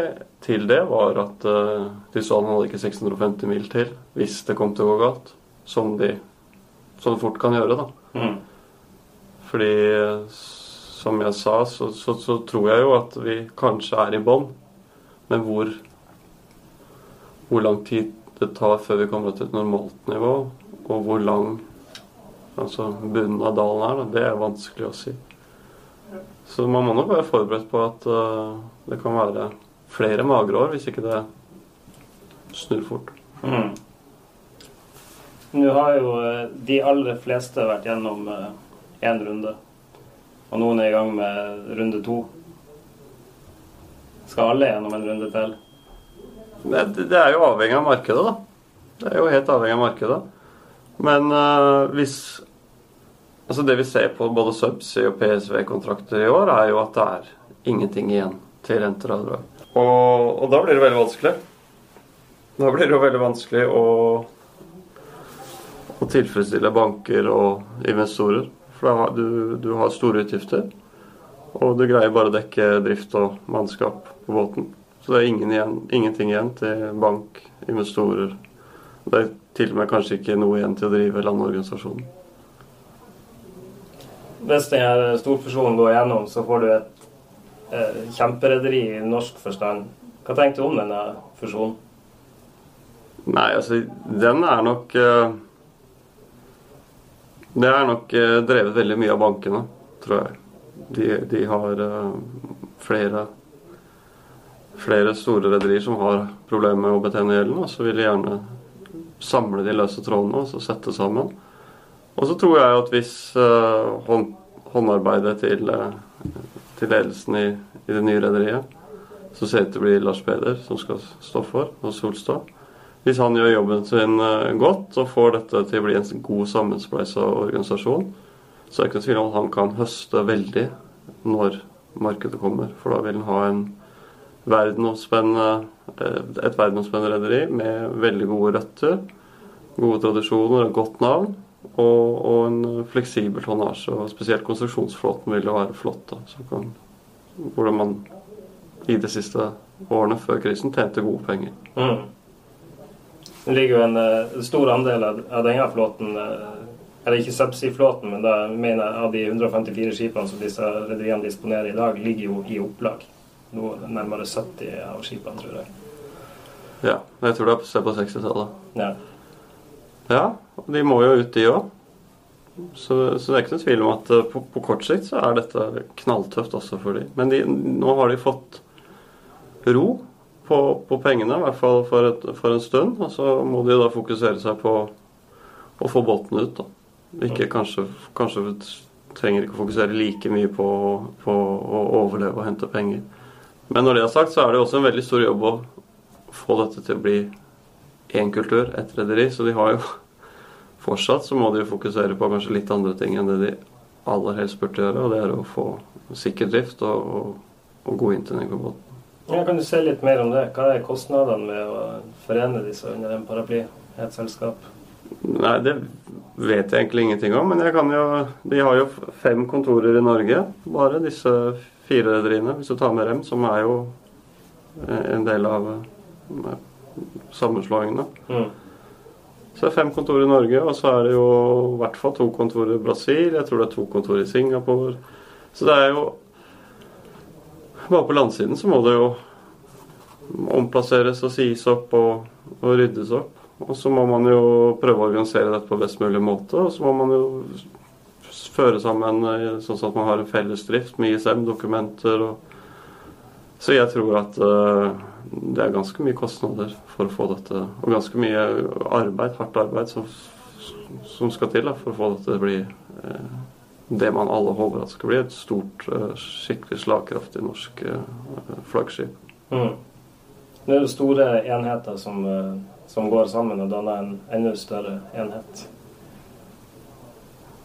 til det, var at eh, de så han hadde ikke 650 mil til hvis det kom til å gå galt. Som de som fort kan gjøre, da. Mm. Fordi som jeg sa, så, så, så tror jeg jo at vi kanskje er i bånn. Men hvor hvor lang tid det tar før vi kommer til et normalt nivå, og hvor lang altså bunnen av dalen er, da, det er vanskelig å si. Så man må nok være forberedt på at eh, det kan være flere magre år hvis ikke det snur fort. Mm. Nå har jo eh, de aller fleste vært gjennom én runde, og noen er i gang med runde to. Skal alle gjennom en runde til? Det, det er jo avhengig av markedet, da. Det er jo helt avhengig av markedet. Men eh, hvis Altså Det vi ser på både Subsea og PSV-kontrakter i år, er jo at det er ingenting igjen til renter og avdrag. Og, da blir det veldig vanskelig. Da blir det jo veldig vanskelig å, å tilfredsstille banker og investorer. For har du, du har store utgifter, og du greier bare å dekke drift og mannskap på båten. Så det er ingen igjen, ingenting igjen til bank, investorer. Det er til og med kanskje ikke noe igjen til å drive landorganisasjonen. Hvis denne storfusjonen går igjennom, så får du et eh, kjemperederi i norsk forstand. Hva tenkte du om denne fusjonen? Nei, altså, den er nok eh, Det er nok eh, drevet veldig mye av bankene, tror jeg. De, de har eh, flere flere store rederier som har problemer med å betjene gjelden, og så vil de gjerne samle de løse trådene og så sette sammen. Og så tror jeg at hvis eh, hånd, håndarbeidet til, eh, til ledelsen i, i det nye rederiet, så ser det ut til å bli Lars Peder som skal stå for, og Solstad. Hvis han gjør jobben sin eh, godt og får dette til å bli en god sammenspleisa organisasjon, så er det ikke noe tvil om han kan høste veldig når markedet kommer. For da vil han ha en verdensomspennende, et verdensomspennende rederi med veldig gode røtter, gode tradisjoner og godt navn. Og, og en fleksibel tonnasje. Og spesielt konstruksjonsflåten vil jo være flott. da, som kan, Hvordan man i de siste årene før krisen tjente gode penger. Mm. Det ligger jo en uh, stor andel av, av denne flåten uh, Eller ikke subsea-flåten, men da mener jeg av de 154 skipene som disse rederiene disponerer i dag, ligger jo i opplag. Nå nærmere 70 av skipene, tror jeg. Ja, jeg tror det er på 60-tallet. Ja. Ja, og de må jo ut, de òg. Så, så det er ikke noe tvil om at eh, på, på kort sikt så er dette knalltøft også for dem. Men de, nå har de fått ro på, på pengene, i hvert fall for, et, for en stund. Og så må de da fokusere seg på å få båten ut. da. Ikke kanskje, kanskje trenger ikke å fokusere like mye på, på å overleve og hente penger. Men når det er sagt, så er det også en veldig stor jobb å få dette til å bli én kultur, ett rederi. Så de har jo fortsatt så må de jo fokusere på kanskje litt andre ting enn det de aller helst burde gjøre, og det er å få sikker drift og, og, og god inntjening på båten. Ja, kan du si litt mer om det? Hva er kostnadene med å forene disse under en paraply? Et selskap? Nei, det vet jeg egentlig ingenting om, men jeg kan jo De har jo fem kontorer i Norge, bare disse fire rederiene, hvis du tar med Rem, som er jo eh, en del av eh, sammenslåingene. Mm. Så det er fem kontorer i Norge, og så er det jo i hvert fall to kontorer i Brasil. Jeg tror det er to kontorer i Singapore. Så det er jo Bare på landsiden så må det jo omplasseres og sies opp og, og ryddes opp. Og så må man jo prøve å organisere dette på best mulig måte. Og så må man jo føre sammen eh, sånn at man har en felles drift med ISM-dokumenter. og Så jeg tror at uh, det er ganske mye kostnader for å få dette, og ganske mye arbeid, hardt arbeid, som, som skal til da, for å få dette til å bli uh, det man alle håper at skal bli et stort, uh, skikkelig slagkraftig norsk flaggskip. Mm. Det er jo store enheter som, som går sammen og danner en enda større enhet.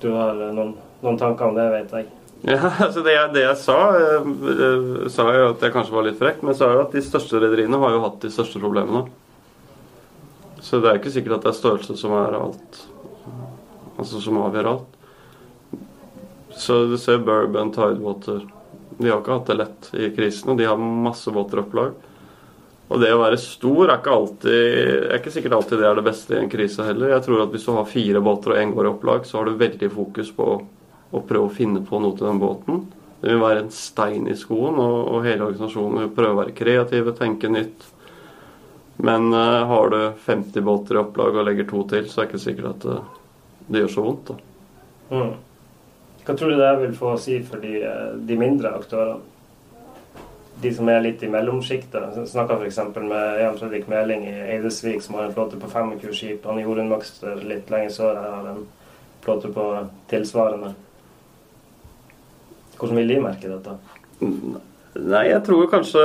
Du har noen, noen tanker om det, vet jeg. Ja, altså det, jeg, det jeg sa, jeg, sa jo at jeg kanskje var litt frekk, men sa jo at de største rederiene har jo hatt de største problemene. Så det er ikke sikkert at det er størrelse som er alt Altså som avgjør alt. Så du ser Bourbon, Tidewater De har ikke hatt det lett i krisen, og de har masse båter opplag. Og det å være stor er ikke alltid er ikke sikkert alltid det er det beste i en krise heller. Jeg tror at hvis du har fire båter og én går i opplag, så har du veldig fokus på å prøve å finne på noe til den båten. Det vil være en stein i skoen, og, og hele organisasjonen vil prøve å være kreative, tenke nytt. Men uh, har du 50 båter i opplag og legger to til, så er det ikke sikkert at uh, det gjør så vondt. Mm. Hva tror du det vil få å si for de, eh, de mindre aktørene? de som er litt i mellomsjiktet. Snakka f.eks. med Jan Fredrik Meling i Eidesvik, som har en flåte på 25 skip. Han gjorde en makster litt lenger sør Jeg har en flåte på tilsvarende. Hvordan vil de merke dette? Nei, jeg tror kanskje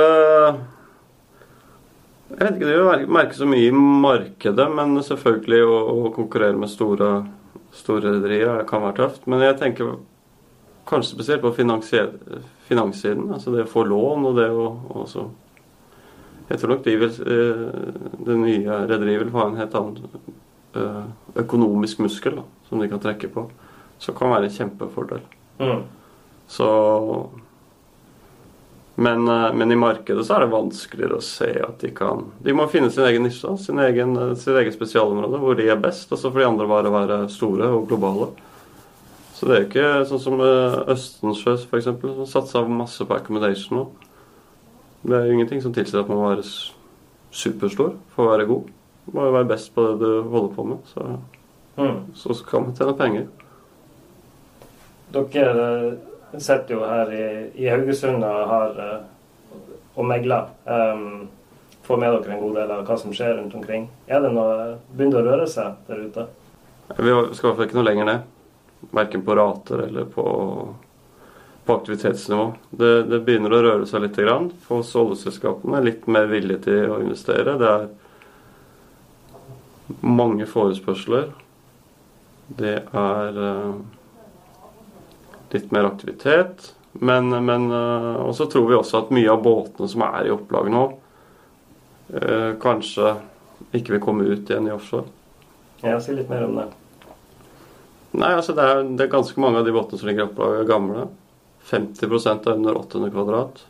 Jeg vet ikke, det vil merke så mye i markedet, men selvfølgelig å, å konkurrere med store, store rederier kan være tøft. Men jeg tenker kanskje spesielt på finanssiden. Altså det å få lån og det å også Jeg tror nok de vil, eh, det nye rederiet vil ha en helt annen eh, økonomisk muskel da, som de kan trekke på. Som kan være en kjempefordel. Mm. Så men, eh, men, i markedet så er det vanskeligere å se at de kan De må finne sin egen nisje, sin egen, sin egen spesialområde, hvor de er best. Og så får de andre bare være store og globale. Så det er jo ikke sånn som eh, Østensjøs f.eks., som satsa masse på accommodation nå. Det er jo ingenting som tilsier at man må være superstor for å være god. Man må jo være best på det du holder på med. Så, mm. så skal man tjene penger. Dere eh, sitter jo her i, i, Haugesund og har eh, og megler. Um, får med dere en god del av hva som skjer rundt omkring. Er det noe begynner å røre seg der ute? Vi skal i hvert fall ikke noe lenger ned. Verken på rater eller på, på aktivitetsnivå. Det, det, begynner å røre seg litt. Grann. Hos oljeselskapene litt mer villige til å investere. Det er mange forespørsler. Det er uh, litt mer aktivitet. Men, men uh, Og så tror vi også at mye av båtene som er i opplag nå, uh, kanskje ikke vil komme ut igjen i offshore. Ja, si litt mer om det. Nei, altså det er, det er, ganske mange av de båtene som ligger oppe, er gamle. 50 er under 800 kvadrat.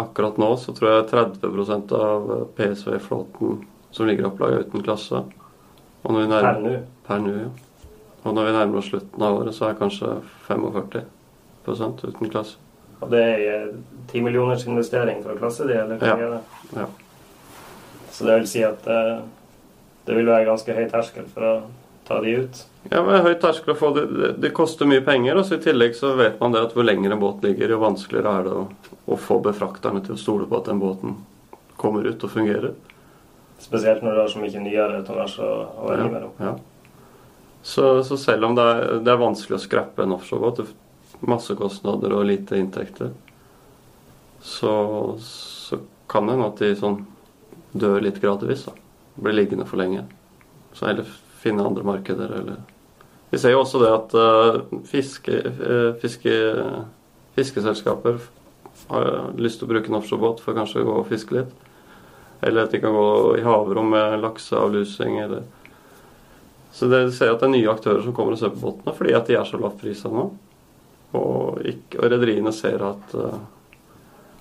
Akkurat nå så tror jeg 30% av PSV-flåten som ligger opplag, er uten klasse. Nærmer, per nå? Per nå, ja. Og når vi nærmer oss slutten av året, så er kanskje 45 uten klasse. Og det er 10 millioners investering for klasse de, eller hva ja. det? Ja. Så det vil si at uh, det vil være ganske høy terskel for å ta de ut? Ja, men høy terskel å få det, det, det, koster mye penger. Og så i tillegg så vet man det at hvor lenger en båt ligger, jo vanskeligere er det å, å få befrakterne til å stole på at den båten kommer ut og fungerer. Spesielt når du har så mye nyere tonnasje å, å ja, mellom. Ja. Så, så, selv om det er, det er vanskelig å skrappe en offshorebåt, masse kostnader og lite inntekter, så, så kan det hende at de sånn dør litt gradvis. da. Blir liggende for lenge. Så heller finne andre markeder, eller Vi ser jo også det at uh, fiske, uh, fiske, fiskeselskaper har lyst til å bruke en offshorebåt for kanskje å gå og fiske litt. Eller at de kan gå i havrom med lakseavlusing eller Så det, ser ser at det er nye aktører som kommer og ser på båtene fordi at de er så lavt prisa nå. Og, ikke- og rederiene ser at uh,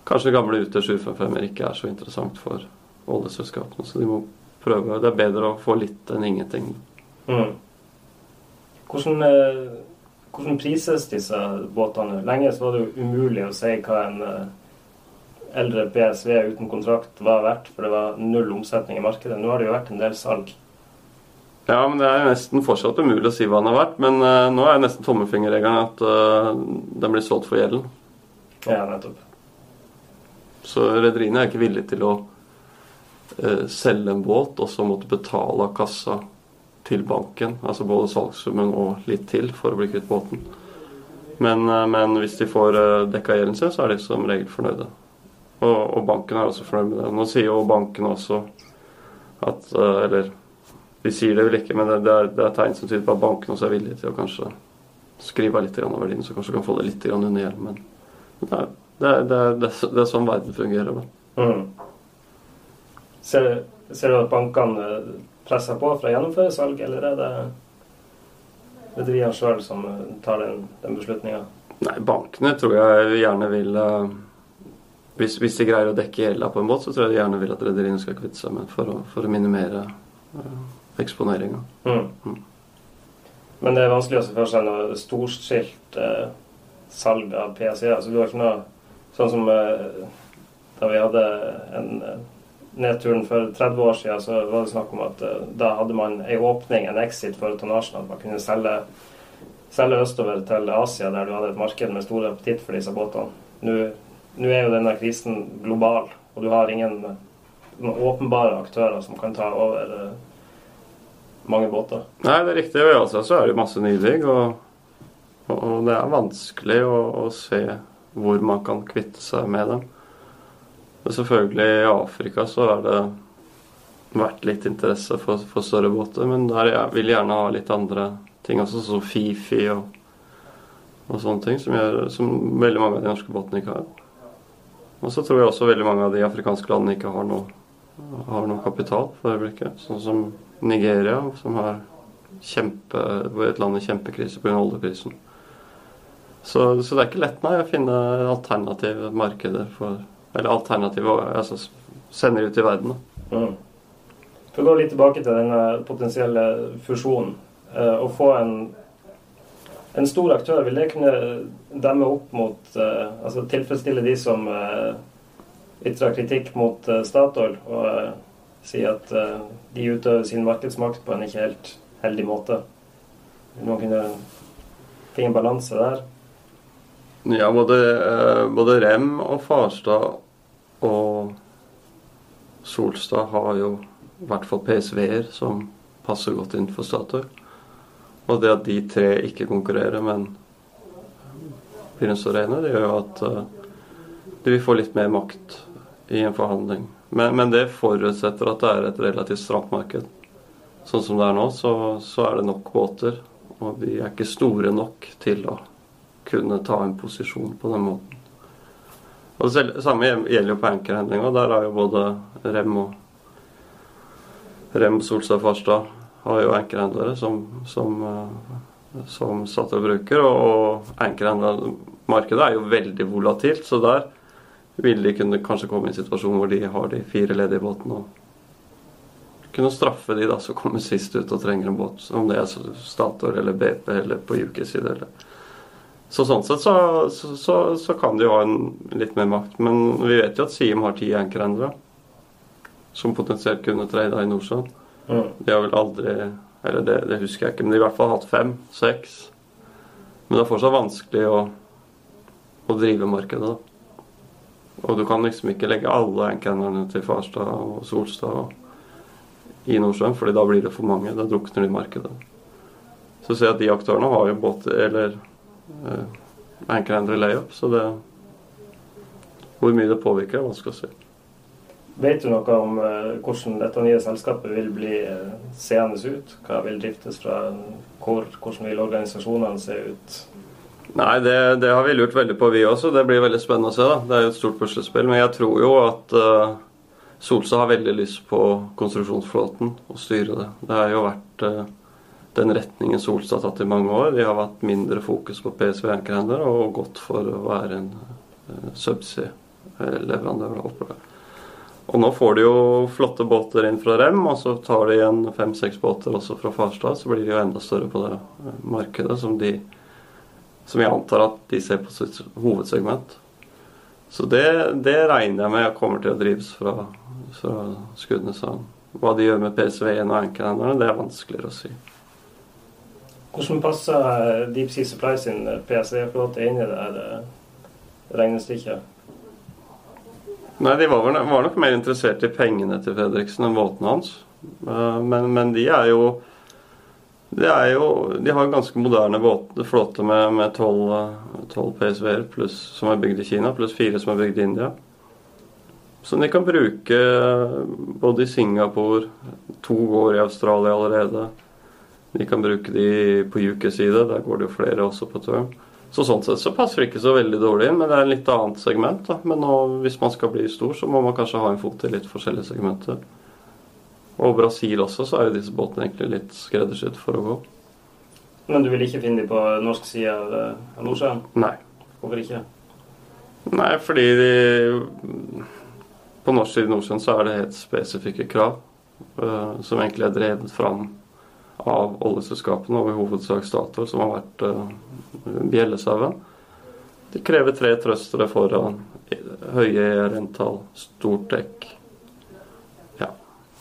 kanskje gamle UT 755-er ikke er så interessant for oljeselskapene. Så de må prøve. Det er bedre å få litt enn ingenting. Mm. Hvordan, eh, hvordan prises disse båtene? Lenge så var det jo umulig å si hva en eh, eldre PSV uten kontrakt var verdt, for det var null omsetning i markedet. Nå har det jo vært en del salg. Ja, men det er jo nesten fortsatt umulig å si hva den har vært. Men uh, nå er jo nesten tommelfingerregelen at uh, den blir solgt for gjelden. Ja, nettopp. Så rederiene er ikke villige til å uh, selge en båt og så måtte betale av kassa til banken. Altså både salgssummen og litt til for å bli kvitt båten. Men, men hvis de får dekka gjelden sin, så er de som regel fornøyde. Og, og banken er også fornøyd med det. Nå sier jo banken også at Eller de sier det vel ikke, men det, det, er, det er tegn som tyder på at banken også er villig til å kanskje skrive av litt av verdien, så kanskje kan få det litt under hjelm. Men det er, det, er, det, er, sånn verden fungerer. Da. Mm. Ser, ser du at bankene presser på for å gjennomføre salg, eller er det rederiene sjøl som tar den, den beslutninga? Nei, bankene tror jeg gjerne vil eh, hvis, hvis de greier å dekke gjelda på en båt, så tror jeg de gjerne vil at rederiene skal kvitte seg med for å, for å minimere uh, eksponeringa. Mm. Mm. Men det er vanskelig å se for seg noe storskilt eh, salg av PSE. Altså, du har ikke noe sånn som eh, da vi hadde en eh, nedturen for 30 år siden, så var det snakk om at eh, da hadde man ei åpning, en exit for tonnasjen. At man kunne selge, selge østover til Asia, der du hadde et marked med stor appetitt for disse båtene. Nå, nå er jo denne krisen global, og du har ingen noen åpenbare aktører som kan ta over eh, mange båter. Nei, det er riktig. I Asia så er det masse nybygg, og, og det er vanskelig å, å se hvor man kan kvitte seg med dem. Men selvfølgelig i Afrika så har det vært litt interesse for, for større båter, men der jeg vil gjerne ha litt andre ting, også, som Fifi og, og sånne ting, som, gjør, som veldig mange av de norske båtene ikke har. Og så tror jeg også veldig mange av de afrikanske landene ikke har noe, har noe kapital for øyeblikket. Sånn som Nigeria, som har kjempe, et land i kjempekrise pga. oljeprisen. Så, så det er ikke lett nei, å finne alternative markeder for Eller alternative altså sender ut i verden. Da. Mm. For å gå litt tilbake til denne potensielle fusjonen. Eh, å få en, en stor aktør, vil det kunne demme opp mot eh, Altså tilfredsstille de som eh, ytrer kritikk mot eh, Statoil, og eh, si at eh, de utøver sin markedsmakt på en ikke helt heldig måte? Vil man kunne finne balanse der? Ja, både, både Rem og Farstad og Solstad har jo i hvert fall PSV-er som passer godt inn for Statoil. Og det at de tre ikke konkurrerer, men blir en så rene, det gjør jo at de vil få litt mer makt i en forhandling. Men, men det forutsetter at det er et relativt stramt marked. Sånn som det er nå, så, så er det nok båter. Og de er ikke store nok til å kunne ta en posisjon på den måten. Og Det samme gjelder jo på ankerhandlinga. Der har jo både Rem og Rem Solstad Farstad har jo ankerhandlere som, som, eh, som Statoil bruker. Og, og ankerhandlermarkedet er jo veldig volatilt, så der vil de kunne kanskje komme i en situasjon hvor de har de fire ledige båtene og kunne straffe de da som kommer sist ut og trenger en båt. Om det er Statoil eller BP eller på UKs side. Eller. Så sånn sett så, så, så, så kan de jo ha en litt mer makt. Men vi vet jo at Siem har ti ankerendere som potensielt kunne tre i Nordsjøen. De har vel aldri Eller det, det husker jeg ikke, men de har i hvert fall hatt fem, seks. Men det er fortsatt vanskelig å, å drive markedet, da. Og du kan liksom ikke legge alle ankerenderne til Farstad og Solstad i Nordsjøen, fordi da blir det for mange. Da drukner de i markedet. Så ser jeg at de aktørene har jo båter eller eh, ankerendre layup, så det Hvor mye det påvirker, er vanskelig å si. Vet du noe om eh, hvordan dette nye selskapet vil bli eh, seende ut? Hva vil driftes fra hvor? Hvordan vil organisasjonene se ut? Nei, det, det har vi lurt veldig på, vi også. Det blir veldig spennende å se. da. Det er jo et stort puslespill. Men jeg tror jo at uh, Solstad har veldig lyst på konstruksjonsflåten og styre det. Det har jo vært uh, den retningen Solstad har tatt i mange år. De har vært mindre fokus på PSV ankerhender og gått for å være en uh, subsea-leverandør. Og nå får de jo flotte båter inn fra Rem, og så tar de igjen fem-seks båter også fra Farstad. Så blir de jo enda større på det markedet som, de, som jeg antar at de ser på sitt hovedsegment. Så det, det regner jeg med kommer til å drives fra, fra Skudeneshavn. Hva de gjør med PSV-en og ankerhenderne, det er vanskeligere å si. Hvordan passer Deep Sea Supply sin PSV-flåte inn i det her eh, regnestykket? Nei, de var, var, nok mer interessert i pengene til Fredriksen enn båtene hans. Eh, men, men, de er jo De er jo De har ganske moderne båter, flåte med tolv PSV-er som er bygd i Kina, pluss fire som er bygd i India. Som de kan bruke både i Singapore, to går i Australia allerede. De kan bruke de på UK-side, der går det jo flere også på term. Så sånn sett så passer det ikke så veldig dårlig inn, men det er en litt annet segment. da. Men nå, hvis man skal bli stor, så må man kanskje ha en fot i litt forskjellige segmenter. Og Brasil også, så er jo disse båtene egentlig litt skreddersydd for å gå. Men du vil ikke finne dem på norsk side av, av Nordsjøen? Nei. Hvorfor ikke? Nei, fordi de På norsk side i Nordsjøen så er det helt spesifikke krav uh, som egentlig er drevet fram av oljeselskapene, og i hovedsak Statoil, som har vært uh, bjellesauen. De krever tre trøstere foran, høye ERN-tall, stort dekk.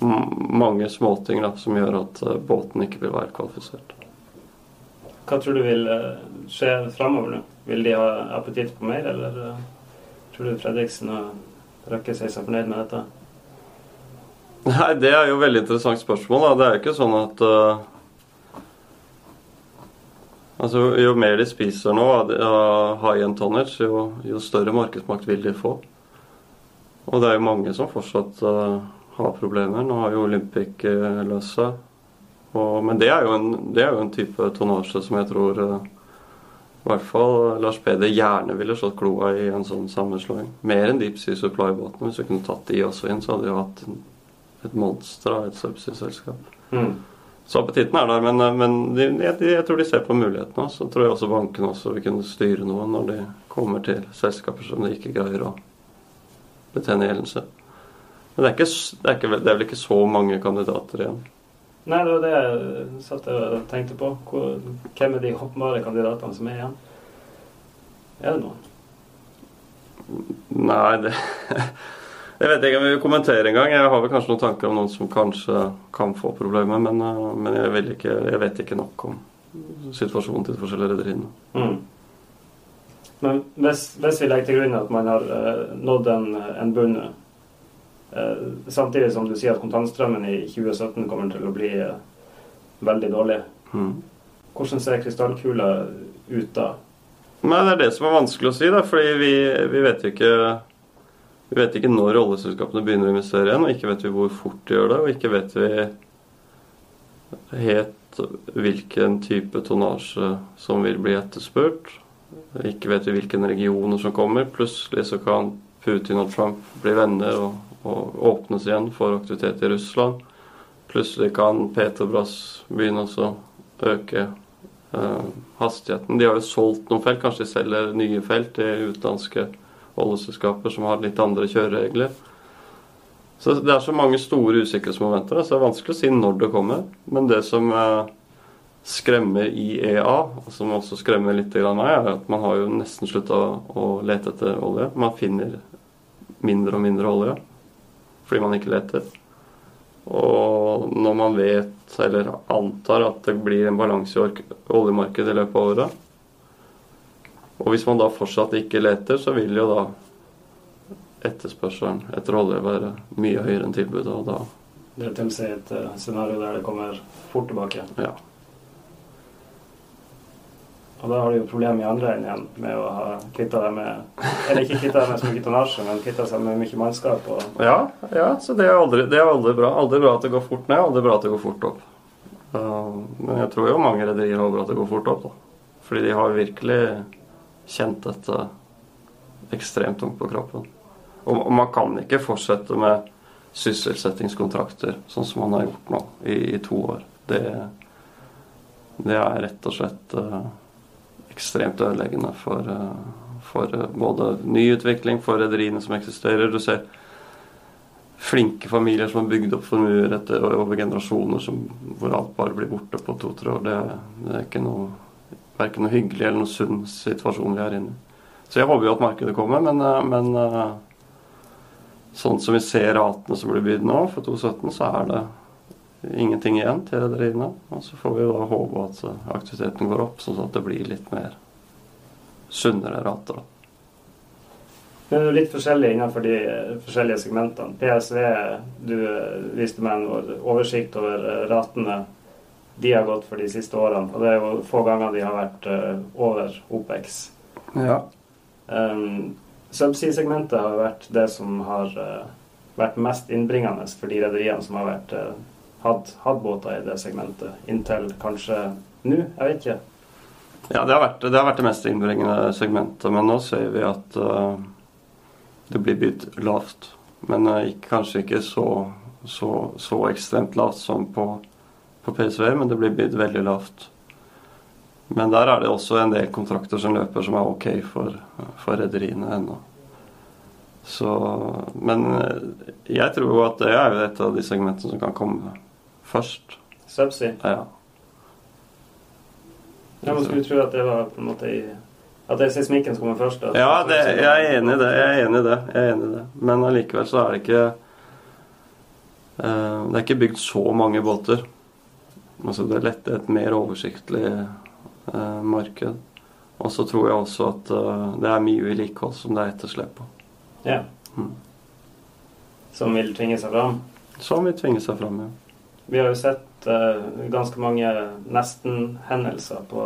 Mange småting da, som gjør at uh, båten ikke vil være kvalifisert. Hva tror du vil uh, skje framover nå? Vil de ha appetitt på mer, eller uh, tror du Fredriksen og Røkke sier seg fornøyd med dette? Nei, Det er jo et veldig interessant spørsmål. Da. Det er jo ikke sånn at uh, altså, Jo mer de spiser nå av uh, high end tonnage, jo, jo, større markedsmakt vil de få. Og det er jo mange som fortsatt uh, har problemer. Nå har jo Olympic uh, løst seg. men det er, en, det er, jo en, type tonnasje som jeg tror uh, i hvert fall Lars Peder gjerne ville slått kloa i en sånn sammenslåing. Mer enn Deep Sea Supply-båtene. Hvis vi kunne tatt de også inn, så hadde vi hatt et monster av et subsea-selskap. Mm. Så appetitten er der, men, men de, jeg, jeg, tror de ser på mulighetene. Så tror jeg også bankene også vil kunne styre noe når de kommer til selskaper som de ikke greier å betjene gjelden sin. Men det er, ikke, det, er ikke, det er, vel ikke så mange kandidater igjen? Nei, det var det jeg satt og tenkte på. Hvor, hvem er de hoppbare kandidatene som er igjen? Er det noen? Nei, det Jeg vet ikke om jeg vil kommentere engang. Jeg har vel kanskje noen tanker om noen som kanskje kan få problemer, men, eh, men jeg, ikke, jeg, vet ikke nok om situasjonen til de forskjellige rederiene. Mm. Men hvis, hvis, vi legger til grunn at man har uh, nådd en, en bunn, samtidig som du sier at kontantstrømmen i 2017 kommer til å bli uh, veldig dårlig, mm. hvordan ser krystallkula ut da? Nei, Det er det som er vanskelig å si, da, fordi vi, vi vet jo ikke vi vet ikke når oljeselskapene begynner å investere igjen, og ikke vet vi hvor fort de gjør det, og ikke vet vi helt hvilken type tonnasje som vil bli etterspurt. Ikke vet vi hvilke regioner som kommer. Plutselig så kan Putin og Trump bli venner og, og åpnes igjen for aktivitet i Russland. Plutselig kan Petrobras begynne å øke eh, hastigheten. De har jo solgt noen felt, kanskje de selger nye felt til utenlandske oljeselskaper som har litt andre kjøreregler. Så Det er så mange store usikkerhetsmomenter, så det er vanskelig å si når det kommer. Men det som eh, skremmer IEA, og som også skremmer litt meg, er at man har jo nesten slutta å lete etter olje. Man finner mindre og mindre olje fordi man ikke leter. Og når man vet, eller antar, at det blir en balanse i oljemarkedet i løpet av året, og hvis man da fortsatt ikke leter, så vil jo da etterspørselen etter olje være mye høyere enn tilbudet, og da Det tilsier et uh, scenario der det kommer fort tilbake? Ja. Og da har du jo problemer i andre enden med å ha kvitta deg med Eller ikke kvitta deg med så mye tonnasje, men kvitta seg med mye mannskap. Og... Ja, ja, så det er, aldri, det er aldri bra. Aldri bra at det går fort ned, aldri bra at det går fort opp. Uh, men jeg tror jo mange rederier håper at det går fort opp, da. Fordi de har virkelig kjent dette ekstremt tungt på kroppen. Og, man kan ikke fortsette med sysselsettingskontrakter sånn som man har gjort nå i, i to år. Det, det er rett og slett uh, ekstremt ødeleggende for, uh, for uh, både nyutvikling, for rederiene som eksisterer. Du ser flinke familier som har bygd opp formuer over generasjoner, som, hvor alt bare blir borte på to-tre år. Det, det, er ikke noe verken noe hyggelig eller noe sunn situasjon vi er inne i. Så jeg håper jo at markedet kommer, men, men sånn som vi ser ratene som blir bydd nå, for 2017, så er det ingenting igjen til rederiene. Og så får vi da håpe at aktiviteten går opp, sånn at det blir litt mer sunnere rater. Det er litt forskjellig innenfor de forskjellige segmentene. PSV, du viste meg en oversikt over ratene de har gått for de siste årene. Og det er jo få ganger de har vært uh, over OPEX. Ja. Um, Subsea-segmentet har vært det som har uh, vært mest innbringende for de rederiene som har vært, uh, hatt, hatt, båter i det segmentet, inntil kanskje nå. Jeg vet ikke. Ja, det har, vært, det har vært det mest innbringende segmentet, men nå ser vi at uh, det blir bydd lavt. Men ikke, kanskje ikke så, så, så, ekstremt lavt som på, på PSV, men det blir bydd veldig lavt. Men der er det også en del kontrakter som løper som er ok for, for rederiene ennå. Så Men jeg tror jo at det er et av de segmentene som kan komme først. Subsea? Ja. Ja, Man skulle tro at det var på en måte i At det er seismikken som kommer først? Ja, det, jeg er enig i det. Jeg er enig i det. Jeg er enig i det. Men allikevel så er det ikke uh, Det er ikke bygd så mange båter. Altså det er lett et mer oversiktlig uh, marked. Og så tror jeg også at uh, det er mye vedlikehold som det er etterslep på. Ja. Mm. Som vil tvinge seg fram? Som vil tvinge seg fram, ja. Vi har jo sett uh, ganske mange nesten-hendelser på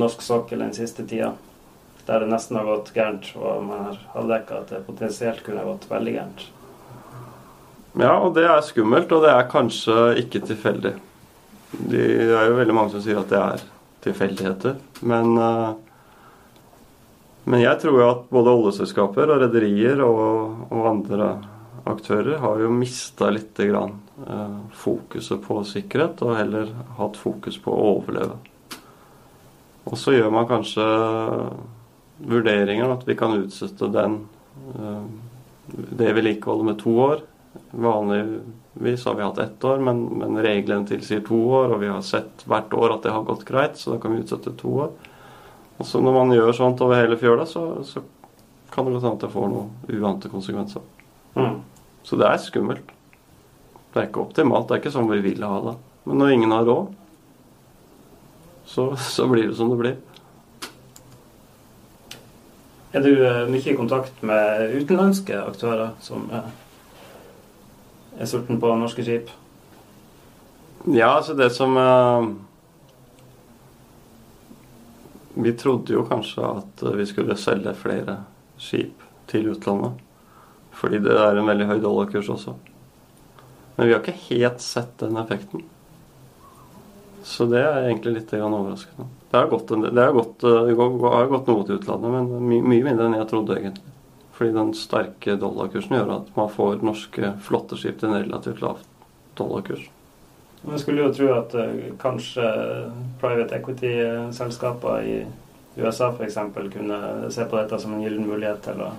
norsk sokkel den siste tida. Der det nesten har gått gærent, og man har avdekka at det potensielt kunne gått veldig gærent. Ja, og det er skummelt, og det er kanskje ikke tilfeldig. Det er jo veldig mange som sier at det er tilfeldigheter. Men, uh, men jeg tror jo at både oljeselskaper og rederier og, og, andre aktører har jo mista litt grann, fokuset på sikkerhet, og heller hatt fokus på å overleve. Og så gjør man kanskje vurderinger at vi kan utsette den uh, det vedlikeholdet med to år. Vanligvis har vi hatt ett år, men, men reglene tilsier to år, og vi har sett hvert år at det har gått greit, så da kan vi utsette to år. Og så når man gjør sånt over hele fjøla, så, så kan det godt hende at det får noen uante konsekvenser. Mm. Så det er skummelt. Det er ikke optimalt. Det er ikke sånn vi vil ha det. Men når ingen har råd, så, så blir det som det blir. Er du uh, mye i kontakt med utenlandske aktører som uh, er sultne på norske skip? Ja, altså det som uh, Vi trodde jo kanskje at vi skulle selge flere skip til utlandet. Fordi det er en veldig høy dollarkurs også. Men vi har ikke helt sett den effekten. Så det er egentlig litt overraskende. Det har gått, gått, har gått noe til utlandet, men my, mye mindre enn jeg trodde egentlig. Fordi den sterke dollarkursen gjør at man får norske flotteskip til en relativt lav dollarkurs. Man skulle jo tro at uh, kanskje private equity-selskaper i USA f.eks. kunne se på dette som en gyllen mulighet til å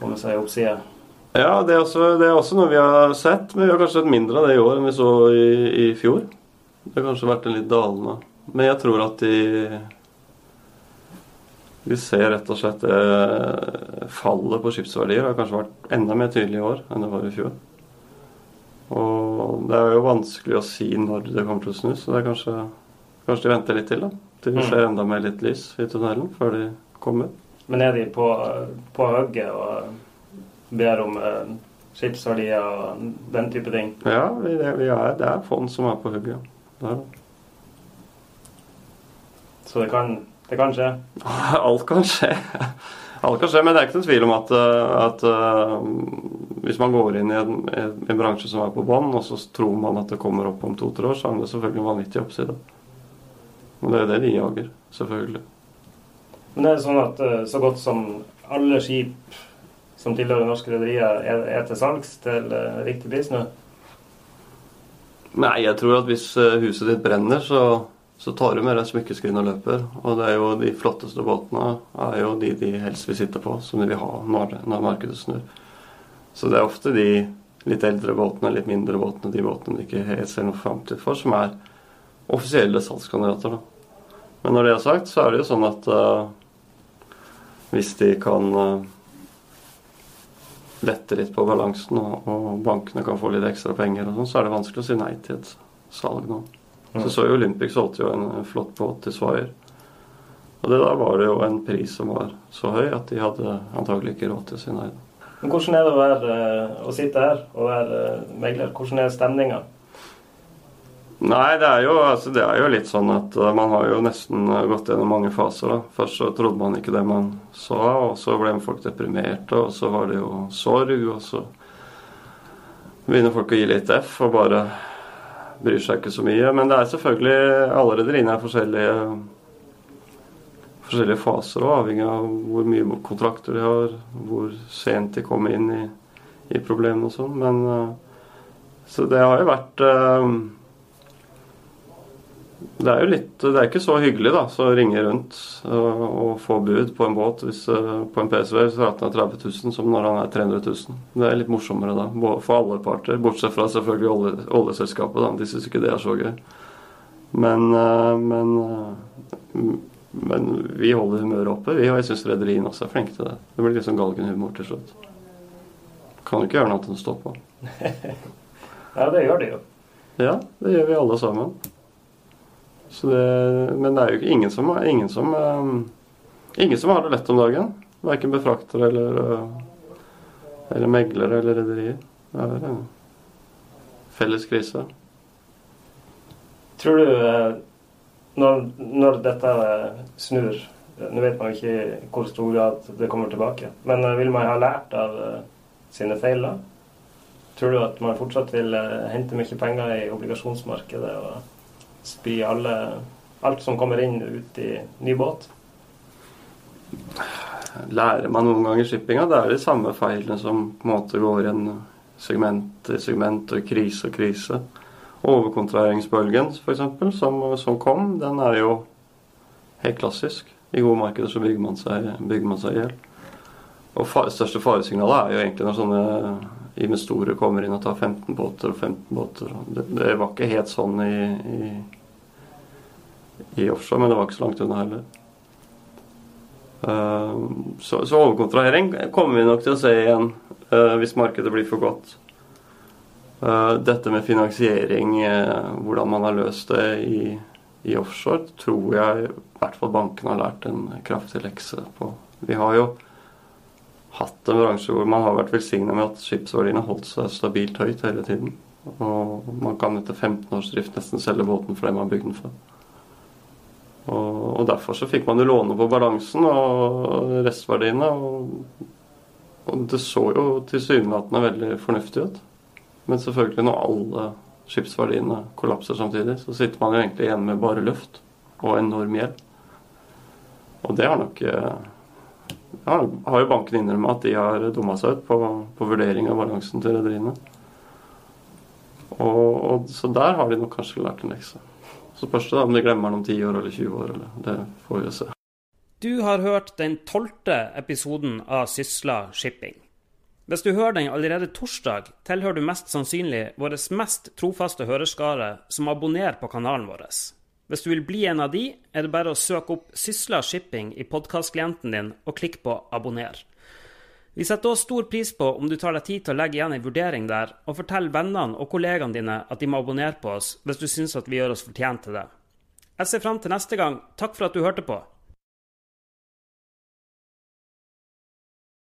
komme seg oppside. Ja, det er, også, det er, også, noe vi har sett, men vi har kanskje sett mindre av det i år enn vi så i, i fjor. Det har kanskje vært en litt dalende. Men jeg tror at de Vi ser rett og slett det fallet på skipsverdier har kanskje vært enda mer tydelig i år enn det var i fjor. Og det er jo vanskelig å si når det kommer til å snu, så det er kanskje Kanskje de venter litt til, da. Til vi ser enda mer litt lys i tunnelen før de kommer. Men er de på, på hugget og ber om eh, skipsverdier og den type ting? Ja, vi, det, vi er, det er fond som er på hugget. Ja. Så det kan, det kan skje? Alt kan skje. Alt kan skje, Men det er ikke noen tvil om at, at uh, hvis man går inn i en, en bransje som er på bånn, og så tror man at det kommer opp om to-tre år, så er det selvfølgelig en vanvittig oppside. Og det er det de jager, selvfølgelig. Men det er sånn at uh, så godt som alle skip som tilhører norske rederier, er, er, til salgs til uh, riktig pris nå? Nei, jeg tror at hvis eh, huset ditt brenner, så, så tar du med deg smykkeskrin og løper. Og det er jo de flotteste båtene er jo de de helst vil sitte på, som de vil ha når, når markedet snur. Så det er ofte de litt eldre båtene, litt mindre båtene, de båtene de ikke helt ser noe framtid for, som er offisielle salgskandidater. da. Men når det er sagt, så er det jo sånn at uh, hvis de kan uh, lette litt på balansen, og, og, bankene kan få litt ekstra penger, og sånn, så er det vanskelig å si nei til et salg nå. Så så jo Olympic solgte jo en, flott båt til Swire. Og det der var det jo en pris som var så høy at de hadde antagelig ikke råd til å si nei. Men hvordan er det å, være, eh, å sitte her og være eh, megler? Hvordan er stemninga? Nei, det er, jo, altså, det er jo litt sånn at uh, man har jo nesten gått gjennom mange faser. da. Først så trodde man ikke det man så, og så ble folk deprimerte, og så var det jo sorg, og så begynner folk å gi litt F og bare bryr seg ikke så mye. Men det er selvfølgelig allerede inne er forskjellige forskjellige faser, og avhengig av hvor mye kontrakter de har, hvor sent de kommer inn i, i problemene og sånn. Men Så det har jo vært det er jo litt Det er ikke så hyggelig, da, så å ringe rundt og, og, få bud på en båt hvis, på en PSV hvis raten er 30 000, som når han er 300 000. Det er litt morsommere da, for alle parter. Bortsett fra selvfølgelig olje, oljeselskapet, da. De syns ikke det er så gøy. Men, men, men vi holder humøret oppe, vi, og jeg syns rederiene også er flinke til det. Det blir litt sånn galgenhumor til slutt. Kan jo ikke gjøre noe annet enn å stå på. ja, det gjør de jo. Ja, det gjør vi alle sammen. Det, men det er jo ingen som, ingen, som, um, ingen som har det lett om dagen. Verken befraktere eller, uh, eller meglere eller rederier. Det er en felles krise. Tror du, når, når dette snur Nå vet man ikke i hvor stor grad det kommer tilbake, men vil man ha lært av sine feil da? Tror du at man fortsatt vil hente mye penger i obligasjonsmarkedet? og spy alle, alt som kommer inn ut i ny båt? Lærer man noen ganger shippinga? Det er de samme feilene som på en måte går igjen segment i segment og krise og krise. Overkontraheringsbølgen f.eks. Som, som kom, den er jo helt klassisk. I gode markeder så bygger man seg i hjel. Og far, største faresignalet er jo egentlig når sånne investorer kommer inn og tar 15 båter og 15 båter. Det, det var ikke helt sånn i, i, i, offshore, men det var ikke så langt unna heller. Uh, så, så, overkontrahering kommer vi nok til å se igjen uh, hvis markedet blir for godt. Uh, dette med finansiering, hvordan man har løst det i, i offshore, tror jeg i hvert fall bankene har lært en kraftig lekse på. Vi har jo hatt en bransje hvor man har vært velsigna med at skipsverdiene har holdt seg stabilt høyt hele tiden. Og man kan etter 15 års drift nesten selge båten for det man bygde den for. Og, og, derfor så fikk man jo låne på balansen og restverdiene. Og, og det så jo tilsynelatende veldig fornuftig ut. Men selvfølgelig når alle skipsverdiene kollapser samtidig, så sitter man jo egentlig igjen med bare luft og enorm gjeld. Og det har nok eh, ja, har jo banken innrømmet at de har dumma seg ut på, på vurdering av balansen til rederiene. Og, og, så der har de nok kanskje lært en lekse. Så spørs det om de glemmer den om 10 år eller 20 år. Eller, det får vi jo se. Du har hørt den tolvte episoden av Sysla Shipping. Hvis du hører den allerede torsdag, tilhører du mest sannsynlig vår mest trofaste hørerskare som abonnerer på kanalen vår. Hvis du vil bli en av de, er det bare å søke opp Sysla Shipping i podkastklienten din og klikke på abonner. Vi setter også stor pris på om du tar deg tid til å legge igjen en vurdering der, og fortell vennene og kollegaene dine at de må abonnere på oss hvis du syns at vi gjør oss fortjent til det. Jeg ser fram til neste gang. Takk for at du hørte på.